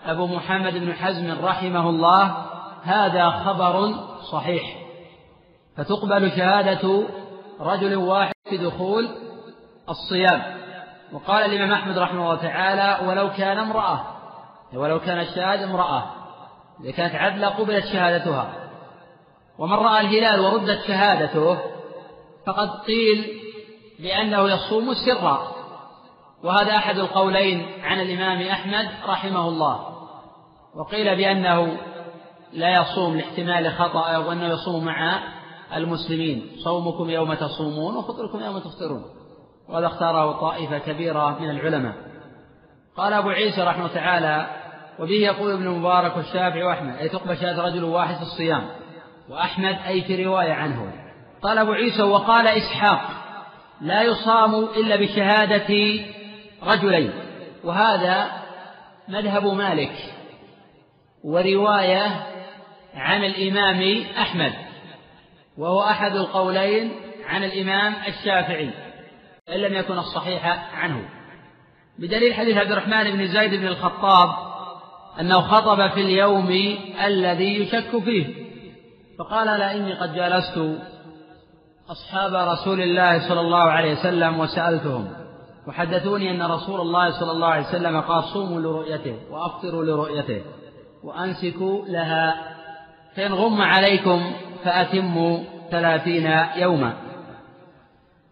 أبو محمد بن حزم رحمه الله هذا خبر صحيح. فتقبل شهادة رجل واحد في دخول الصيام. وقال الإمام أحمد رحمه الله تعالى ولو كان امرأة ولو كان الشاهد امرأة إذا كانت عدلة قبلت شهادتها. ومن رأى الهلال وردت شهادته فقد قيل بأنه يصوم سرا. وهذا أحد القولين عن الإمام أحمد رحمه الله. وقيل بأنه لا يصوم لاحتمال خطأ وأنه يصوم مع المسلمين. صومكم يوم تصومون وفطركم يوم تفطرون. وهذا اختاره طائفة كبيرة من العلماء. قال أبو عيسى رحمه تعالى وبه يقول ابن مبارك والشافعي وأحمد أي تقبل شهادة رجل واحد في الصيام؟ وأحمد أي في رواية عنه. قال أبو عيسى وقال إسحاق لا يصام إلا بشهادة رجلين. وهذا مذهب مالك. ورواية عن الإمام أحمد وهو أحد القولين عن الإمام الشافعي إن لم يكن الصحيح عنه. بدليل حديث عبد الرحمن بن زيد بن الخطاب أنه خطب في اليوم الذي يشك فيه فقال لا إني قد جالست أصحاب رسول الله صلى الله عليه وسلم وسألتهم وحدثوني أن رسول الله صلى الله عليه وسلم قال صوموا لرؤيته وأفطروا لرؤيته. وأمسكوا لها. فإن غم عليكم فأتموا ثلاثين يوما.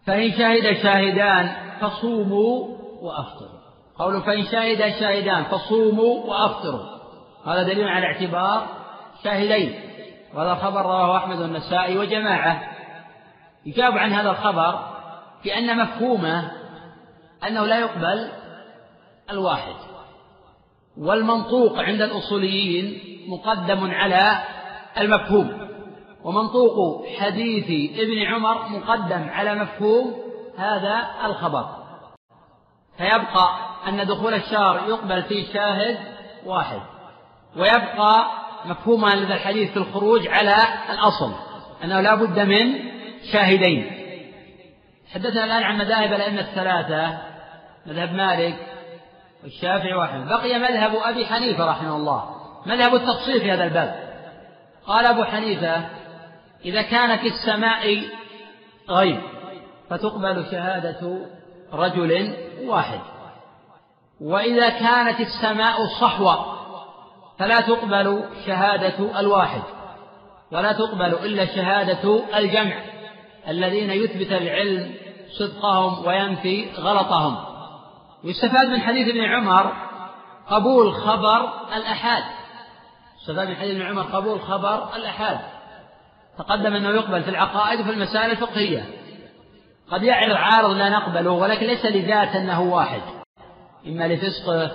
فإن شهد شاهدان فصوموا وأفطروا. قول فإن شهد شاهدان فصوموا وأفطروا. هذا دليل على اعتبار شاهدين. وهذا خبر رواه أحمد والنسائي وجماعة. يجاب عن هذا الخبر بأن مفهومه أنه لا يقبل الواحد. والمنطوق عند الأصوليين مقدم على المفهوم ومنطوق حديث ابن عمر مقدم على مفهوم هذا الخبر. فيبقى أن دخول الشهر يقبل فيه شاهد واحد ويبقى مفهوم هذا الحديث في الخروج على الأصل أنه لا بد من شاهدين. حدثنا الآن عن مذاهب الأئمة الثلاثة مذهب مالك والشافعي واحمد بقي مذهب أبي حنيفة رحمه الله. مذهب التفصيل في هذا الباب. قال أبو حنيفة إذا كان في السماء غيب فتقبل شهادة رجل واحد. وإذا كانت السماء صحوة فلا تقبل شهادة الواحد. ولا تقبل إلا شهادة الجمع الذين يثبت العلم صدقهم وينفي غلطهم. ويستفاد من حديث ابن عمر قبول خبر الأحاد. يستفاد من حديث ابن عمر قبول خبر الأحاد. تقدم أنه يقبل في العقائد وفي المسائل الفقهية. قد يعرض عارض لا نقبله ولكن ليس لذات أنه واحد. إما لفسقه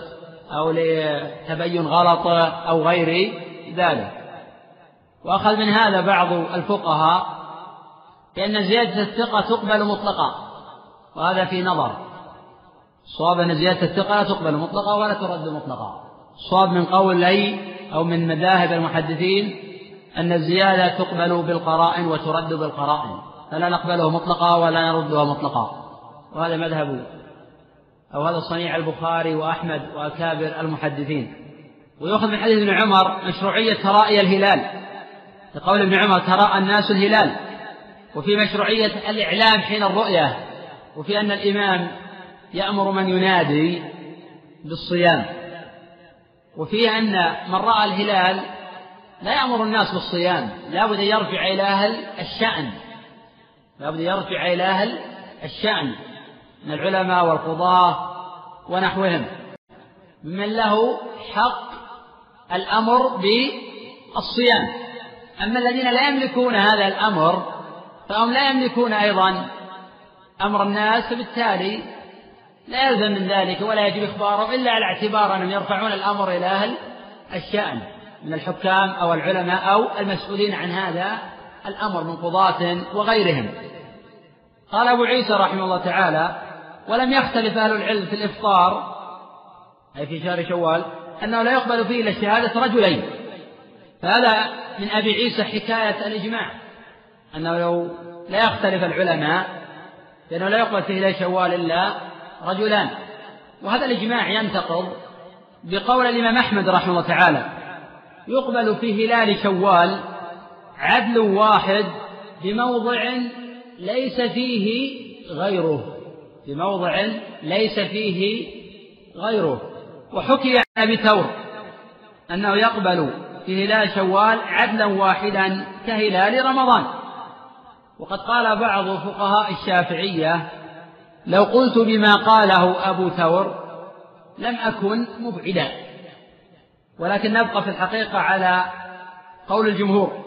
أو لتبين غلطه أو غير ذلك. وأخذ من هذا بعض الفقهاء لأن زيادة الثقة تقبل مطلقا وهذا في نظر. صواب أن زيادة الثقة لا تقبل مطلقا ولا ترد مطلقا صواب من قولي أو من مذاهب المحدثين أن الزيادة تقبل بالقرائن وترد بالقرائن. فلا نقبله مطلقا ولا نردها مطلقا وهذا مذهب أو هذا صنيع البخاري وأحمد وأكابر المحدثين. ويؤخذ من حديث ابن عمر مشروعية ترائي الهلال. لقول ابن عمر تراءى الناس الهلال. وفي مشروعية الإعلام حين الرؤية. وفي أن الإمام يأمر من ينادي بالصيام. وفي أن من رأى الهلال لا يأمر الناس بالصيام. لا بد أن يرجع إلى أهل الشأن. لا بد أن يرجع إلى أهل الشأن من العلماء والقضاة ونحوهم. ممن له حق الأمر بالصيام. أما الذين لا يملكون هذا الأمر فهم لا يملكون أيضا أمر الناس فبالتالي لا يلزم من ذلك ولا يجب إخباره إلا على اعتبار أنهم يرفعون الأمر إلى أهل الشأن من الحكام أو العلماء أو المسؤولين عن هذا الأمر من قضاة وغيرهم. قال أبو عيسى رحمه الله تعالى ولم يختلف أهل العلم في الإفطار أي في شهر شوال أنه لا يقبل فيه إلا شهادة رجلين فهذا من أبي عيسى حكاية الإجماع أنه لو لا يختلف العلماء لأنه لا يقبل فيه إلا شوال إلا رجلان. وهذا الإجماع ينتقض بقول الإمام أحمد رحمه الله تعالى يقبل في هلال شوال عدل واحد بموضع ليس فيه غيره. بموضع ليس فيه غيره. وحكي عن أبي ثور أنه يقبل في هلال شوال عدلا واحدا كهلال رمضان. وقد قال بعض فقهاء الشافعية لو قلت بما قاله أبو ثور لم أكن مبعدا ولكن نبقى في الحقيقة على قول الجمهور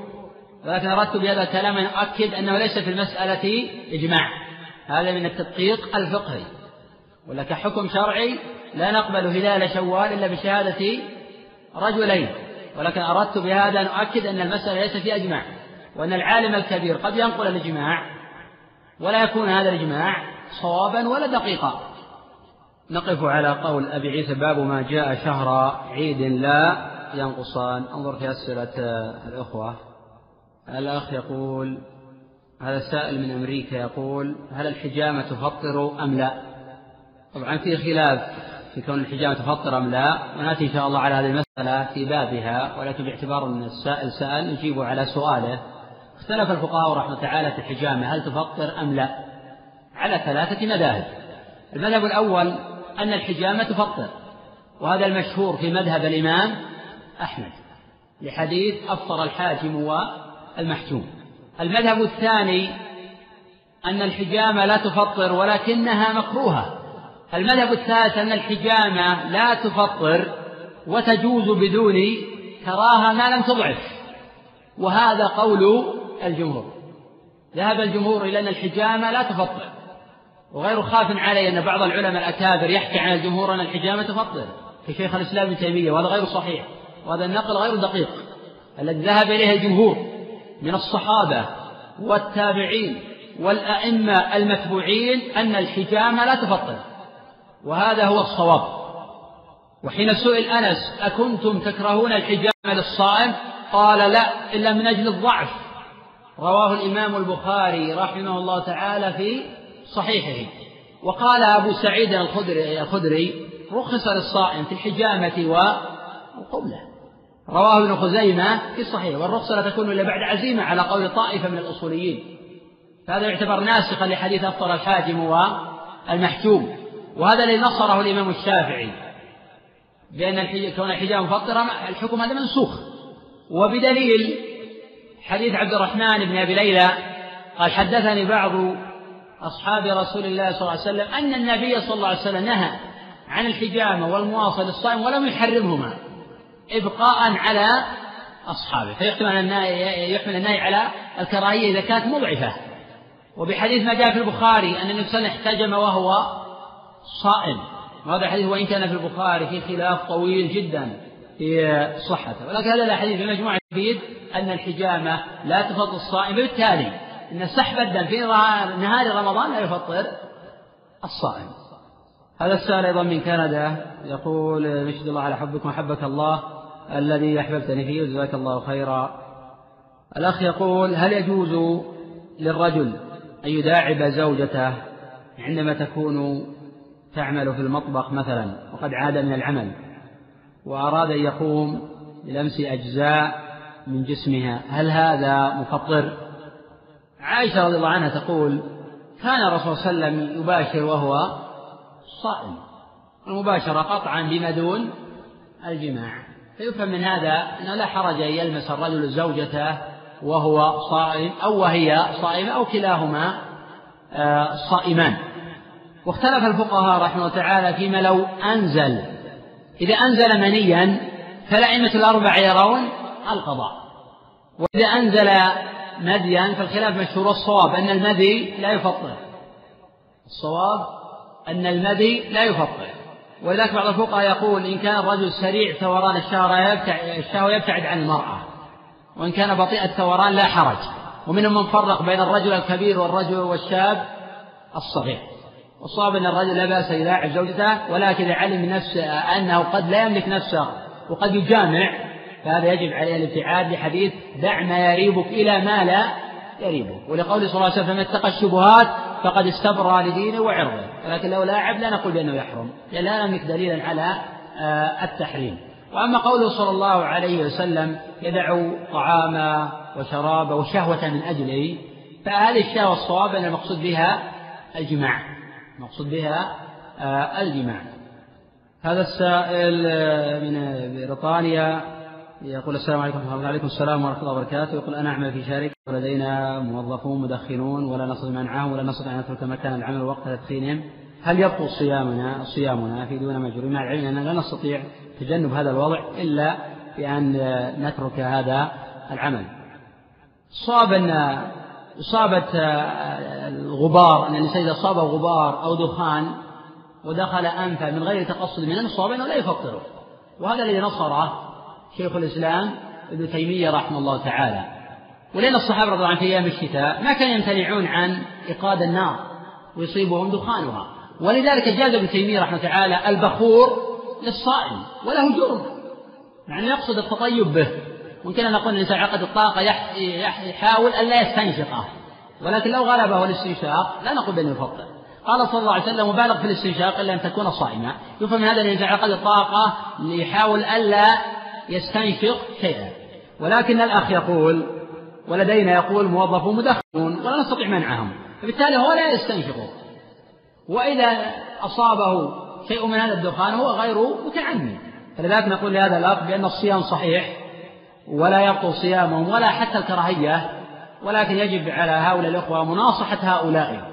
ولكن أردت بهذا الكلام أن أؤكد أنه ليس في المسألة إجماع هذا من التدقيق الفقهي ولا كحكم شرعي لا نقبل هلال شوال إلا بشهادة رجلين ولكن أردت بهذا أن أؤكد أن المسألة ليس في أجماع وأن العالم الكبير قد ينقل الإجماع ولا يكون هذا الإجماع صوابا ولا دقيقا. نقف على قول أبي عيسى باب ما جاء شهر عيد لا ينقصان. انظر في أسئلة الأخوة. الأخ يقول هذا سائل من أمريكا يقول هل الحجامة تفطر أم لا؟ طبعا في خلاف في كون الحجامة تفطر أم لا. ونأتي إن شاء الله على هذه المسألة في بابها. ولكن باعتبار أن السائل سأل نجيب على سؤاله. اختلف الفقهاء رحمة تعالى في الحجامة هل تفطر أم لا؟ على ثلاثة مذاهب. المذهب الأول أن الحجامة تفطر وهذا المشهور في مذهب الإمام أحمد لحديث أفطر الحاكم والمحجوم. المذهب الثاني أن الحجامة لا تفطر ولكنها مكروهة. المذهب الثالث أن الحجامة لا تفطر وتجوز بدون كراهة ما لم تضعف. وهذا قول الجمهور. ذهب الجمهور إلى أن الحجامة لا تفطر. وغير خاف علي أن بعض العلماء الأكابر يحكي عن الجمهور أن الحجامة تفطر كشيخ الإسلام ابن تيمية وهذا غير صحيح. وهذا النقل غير دقيق. الذي ذهب إليه الجمهور من الصحابة والتابعين والأئمة المتبوعين أن الحجامة لا تفطر وهذا هو الصواب. وحين سئل أنس أكنتم تكرهون الحجامة للصائم؟ قال لا إلا من أجل الضعف. رواه الإمام البخاري رحمه الله تعالى في صحيحه وقال أبو سعيد الخدري, الخدري رخص للصائم في الحجامة والقبلة رواه ابن خزيمة في الصحيح. والرخصة لا تكون إلا بعد عزيمة على قول طائفة من الأصوليين. فهذا يعتبر ناسخا لحديث أفطر الحاجم والمحجوم. وهذا الذي نصره الإمام الشافعي. بأن كون الحجاب مفطرا الحكم هذا منسوخ. وبدليل حديث عبد الرحمن بن أبي ليلى قال حدثني بعض أصحاب رسول الله صلى الله عليه وسلم أن النبي صلى الله عليه وسلم نهى عن الحجامة والمواصل للصائم ولم يحرمهما إبقاء على أصحابه فيحتمل يحمل النهي على الكراهية إذا كانت مضعفة. وبحديث ما جاء في البخاري أن النبي صلى الله عليه وسلم احتجم وهو صائم. وهذا الحديث وإن كان في البخاري في خلاف طويل جدا في صحته. ولكن هذا الحديث في مجموعة يفيد أن الحجامة لا تفضل الصائم بالتالي. أن سحب الدم في نهار رمضان لا يفطر الصائم. هذا السؤال أيضا من كندا. يقول نشهد الله على حبكم وحبك الله الذي أحببتني فيه جزاك الله خيرا. الأخ يقول هل يجوز للرجل أن يداعب زوجته عندما تكون تعمل في المطبخ مثلا وقد عاد من العمل وأراد أن يقوم بلمس أجزاء من جسمها؟ هل هذا مفطر؟ عائشة رضي الله عنها تقول كان الرسول صلى الله عليه وسلم يباشر وهو صائم المباشرة قطعا بما دون الجماع. فيفهم من هذا أنه لا حرج أن يلمس الرجل زوجته وهو صائم أو وهي صائمة أو كلاهما آه، صائمان. واختلف الفقهاء رحمه الله تعالى فيما لو أنزل. إذا أنزل منيا فالأئمة الأربع يرون القضاء. وإذا أنزل مديا فالخلاف مشهور الصواب أن المدي لا يفطر. الصواب أن المدي لا يفطر. ولذلك بعض الفقهاء يقول إن كان الرجل سريع ثوران الشهوة يبتعد عن المرأة. وإن كان بطيء الثوران لا حرج. ومنهم من فرق بين الرجل الكبير والرجل والشاب الصغير. والصواب أن الرجل لا بأس يلاعب زوجته ولكن علم نفسه أنه قد لا يملك نفسه وقد يجامع فهذا يجب عليه الابتعاد لحديث دع ما يريبك إلى ما لا يريبك. ولقول صلى الله عليه وسلم فمن اتقى الشبهات فقد استبرى لدينه وعرضه. ولكن لو لاعب لا نقول بأنه يحرم. لأن لا نملك دليلا على آه، التحريم. وأما قوله صلى الله عليه وسلم يدع طعاما وشرابا وشهوة من أجله فهذه الشهوة الصواب أن المقصود بها الجماع. المقصود بها آه، الجماع. هذا السائل آه، من بريطانيا. يقول السلام عليكم ورحمة الله السلام ورحمة الله وبركاته. يقول أنا أعمل في شركة ولدينا موظفون مدخنون ولا نستطيع منعهم ولا نستطيع أن نترك مكان العمل وقت تدخينهم. هل يبطل صيامنا صيامنا في دون مجرور؟ مع العلم أننا لا نستطيع تجنب هذا الوضع إلا بأن نترك هذا العمل. صاب أن إصابة الغبار أن الإنسان إذا أصابه غبار أو دخان ودخل أنفه من غير تقصد من الصواب أنه لا يفطره. وهذا الذي نصره شيخ الإسلام ابن تيمية رحمه الله تعالى. ولأن الصحابة رضي الله عنهم في أيام الشتاء ما كانوا يمتنعون عن إيقاد النار ويصيبهم دخانها. ولذلك جاز ابن تيمية رحمه الله تعالى البخور للصائم وله جرم. يعني يقصد التطيب به. ممكن نقول الإنسان عقد الطاقة يحاول أن لا يستنشقه. ولكن لو غلبه الاستنشاق لا نقول بأنه يفطر قال صلى الله عليه وسلم مبالغ في الاستنشاق إلا أن تكون صائما يفهم من هذا الإنسان عقد الطاقة ليحاول ألا يستنشق شيئا. ولكن الأخ يقول ولدينا يقول موظفون مدخنون ولا نستطيع منعهم. فبالتالي هو لا يستنشق. وإذا أصابه شيء من هذا الدخان هو غير متعمد. فلذلك نقول لهذا الأخ بأن الصيام صحيح ولا يبطل صيامهم ولا حتى الكراهية ولكن يجب على هؤلاء الإخوة مناصحة هؤلاء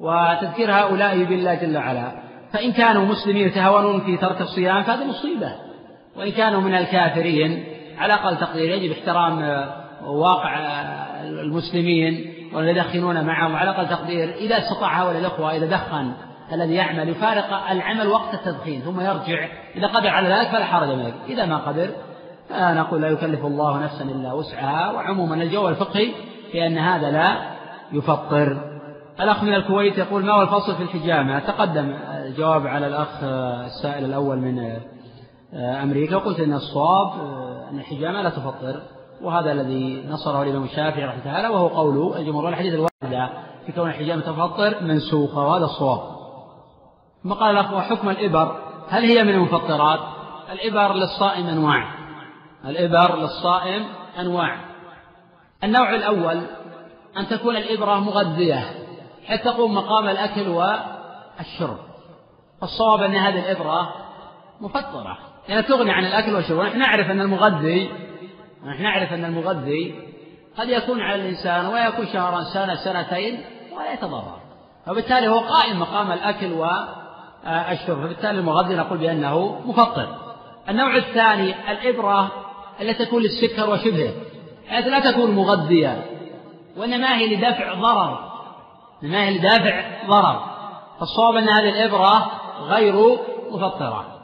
وتذكير هؤلاء بالله جل وعلا. فإن كانوا مسلمين يتهاونون في ترك الصيام فهذه مصيبة. وإن كانوا من الكافرين على أقل تقدير يجب احترام واقع المسلمين والذين معهم على أقل تقدير إذا استطاع هؤلاء الأخوة إذا دخن الذي يعمل يفارق العمل وقت التدخين ثم يرجع إذا قدر على ذلك فلا حرج من إذا ما قدر فنقول لا يكلف الله نفسا إلا وسعها. وعموما الجو الفقهي في أن هذا لا يفطر. الأخ من الكويت يقول ما هو الفصل في الحجامة؟ تقدم الجواب على الأخ السائل الأول من أمريكا قلت أن الصواب أن الحجامة لا تفطر. وهذا الذي نصره الإمام الشافعي رحمه الله تعالى وهو قول الجمهور والحديث الواردة في كون الحجامة تفطر منسوخة وهذا الصواب. ثم قال الأخ وحكم الإبر؟ هل هي من المفطرات؟ الإبر للصائم أنواع. الإبر للصائم أنواع. النوع الأول أن تكون الإبرة مغذية حتى تقوم مقام الأكل والشرب. الصواب أن هذه الإبرة مفطرة. لأنها تغني عن الأكل والشرب ونحن نعرف أن المغذي ونحن نعرف أن المغذي قد يكون على الإنسان ويكون شهرا سنة سنتين ولا يتضرر. وبالتالي هو قائم مقام الأكل والشرب. فبالتالي المغذي نقول بأنه مفطر النوع الثاني الإبرة التي تكون للسكر وشبهه. حيث لا تكون مغذية وإنما هي لدفع ضرر. إنما هي لدافع ضرر. فالصواب أن هذه الإبرة غير مفطرة.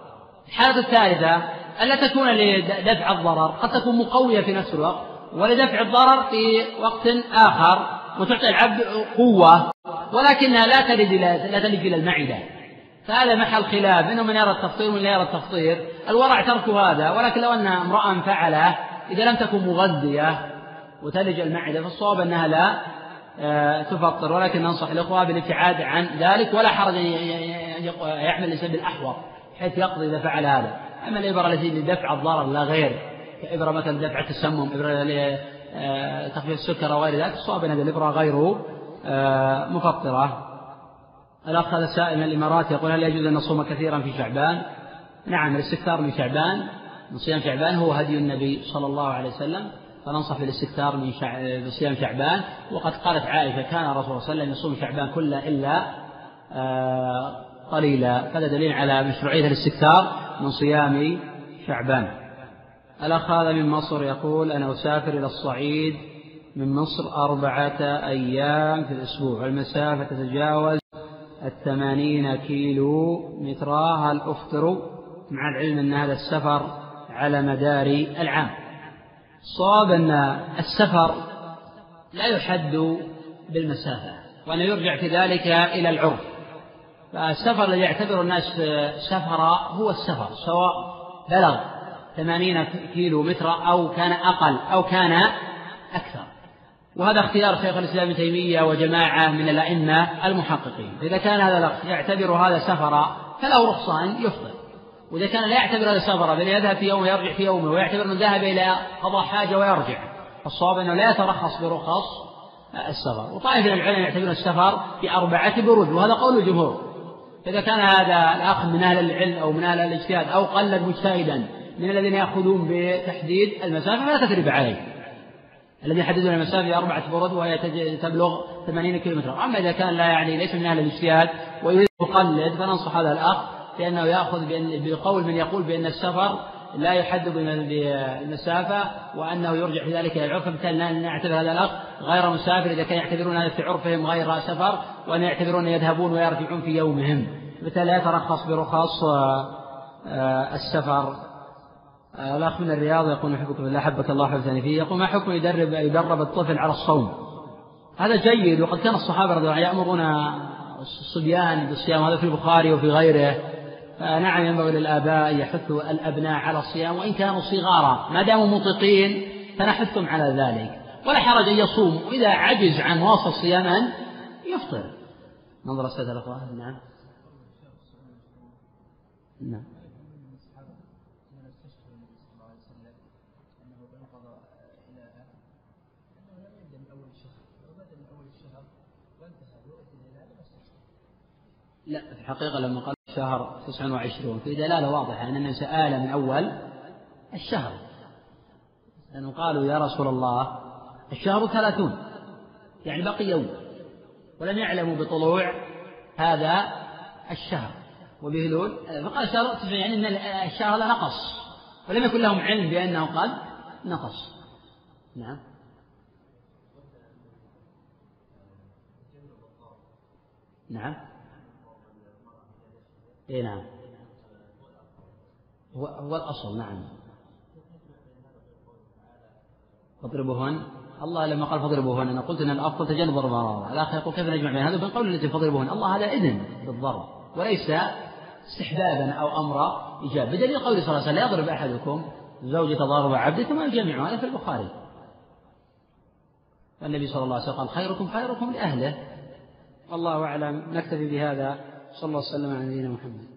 الحالة الثالثة ألا تكون لدفع الضرر قد تكون مقوية في نفس الوقت ولدفع الضرر في وقت آخر وتعطي العبد قوة ولكنها لا تلد إلى لا تلد إلى المعدة. فهذا محل خلاف منهم من يرى التفطير ومن لا يرى التفطير الورع ترك هذا ولكن لو أن امرأة فعله إذا لم تكن مغذية وتلج المعدة فالصواب أنها لا آه، تفطر ولكن ننصح الإخوة بالابتعاد عن ذلك ولا حرج أن يحمل الإنسان بالأحوط. حيث يقضي إذا فعل هذا أما الإبرة التي لدفع الضرر لا غير. كإبرة مثلا دفع التسمم إبرة لتخفيف السكر أو غير ذلك الصواب أن هذه الإبرة غير آه، مفطرة. الأخ هذا سائل من الإمارات يقول هل يجوز أن نصوم كثيرا في شعبان؟ نعم الاستكثار من شعبان من صيام شعبان هو هدي النبي صلى الله عليه وسلم فننصح بالاستكثار من صيام شعبان. وقد قالت عائشة كان الرسول صلى الله عليه وسلم يصوم شعبان كله إلا آه، قليلا. هذا دليل على مشروعية الاستكثار من صيام شعبان. الأخ هذا من مصر يقول أنا أسافر إلى الصعيد من مصر أربعة أيام في الأسبوع. والمسافة تتجاوز الثمانين كيلو مترا. هل أفطر؟ مع العلم أن هذا السفر على مدار العام. صواب أن السفر لا يحد بالمسافة وأنه يرجع في ذلك إلى العرف. فالسفر الذي يعتبر الناس سفرا هو السفر سواء بلغ ثمانين كيلو مترا أو كان أقل أو كان أكثر. وهذا اختيار شيخ الإسلام ابن تيمية وجماعة من الأئمة المحققين. فإذا كان هذا يعتبر هذا سفرا فله رخصة أن يفطر. وإذا كان لا يعتبر هذا سفرا بل يذهب في يوم ويرجع في يومه ويعتبر أنه ذهب إلى قضاء حاجة ويرجع. فالصواب أنه لا يترخص برخص السفر. وطائفة من العلماء يعتبرون السفر بأربعة برود وهذا قول الجمهور. فإذا كان هذا الأخ من أهل العلم أو من أهل الاجتهاد أو قلد مجتهدا من الذين يأخذون بتحديد المسافة فلا تثريب عليه. الذي يحددون المسافة أربعة برد وهي تبلغ ثمانين كيلو متر أما إذا كان لا يعني ليس من أهل الاجتهاد ويريد يقلد فننصح هذا الأخ بأنه يأخذ بقول من يقول بأن السفر لا يحدد بالمسافة وأنه يرجع في ذلك إلى العرف. فبالتالي نعتبر هذا الأخ غير مسافر إذا كان يعتبرون هذا في عرفهم غير سفر وأن يعتبرون يذهبون ويرجعون في يومهم. بالتالي لا يترخص برخص آه، السفر. الأخ من الرياض يقول أحبك بالله أحبك الله حفظني فيه. يقول ما حكم يدرب يدرب الطفل على الصوم؟ هذا جيد وقد كان الصحابة رضي الله عنهم يأمرون الصبيان بالصيام هذا في البخاري وفي غيره. فنعم ينبغي للآباء أن يحثوا الأبناء على الصيام وإن كانوا صغارا ما داموا مطيقين فنحثهم على ذلك. ولا حرج أن يصوم وإذا عجز عن واصل الصيام أن يفطر. نظر السادة الأخوة. نعم. نعم. لا في الحقيقة لما قال شهر تسع وعشرون. في دلالة واضحة أن النبي سأل من أول الشهر. لأنه قالوا يا رسول الله الشهر ثلاثون يعني بقي يوم. ولم يعلموا بطلوع هذا الشهر. وبهلول فقال الشهر يعني أن الشهر نقص. ولم يكن لهم علم بأنه قد نقص. نعم. نعم. اي نعم. هو هو الأصل نعم. فاضربوهن الله لما قال فاضربوهن أنا قلت إن الافضل تجنب ضرب المرأة الآخر يقول كيف نجمع بين هذا؟ وبين قول التي فاضربوهن الله هذا إذن بالضرب وليس استحبابا أو أمر إيجاب. بدليل قوله صلى الله عليه وسلم لا يضرب أحدكم زوجة ضرب عبده ثم يجمع هذا في البخاري. النبي صلى الله عليه وسلم قال خيركم خيركم لأهله. والله أعلم نكتفي بهذا. صلى الله وسلم على نبينا محمد.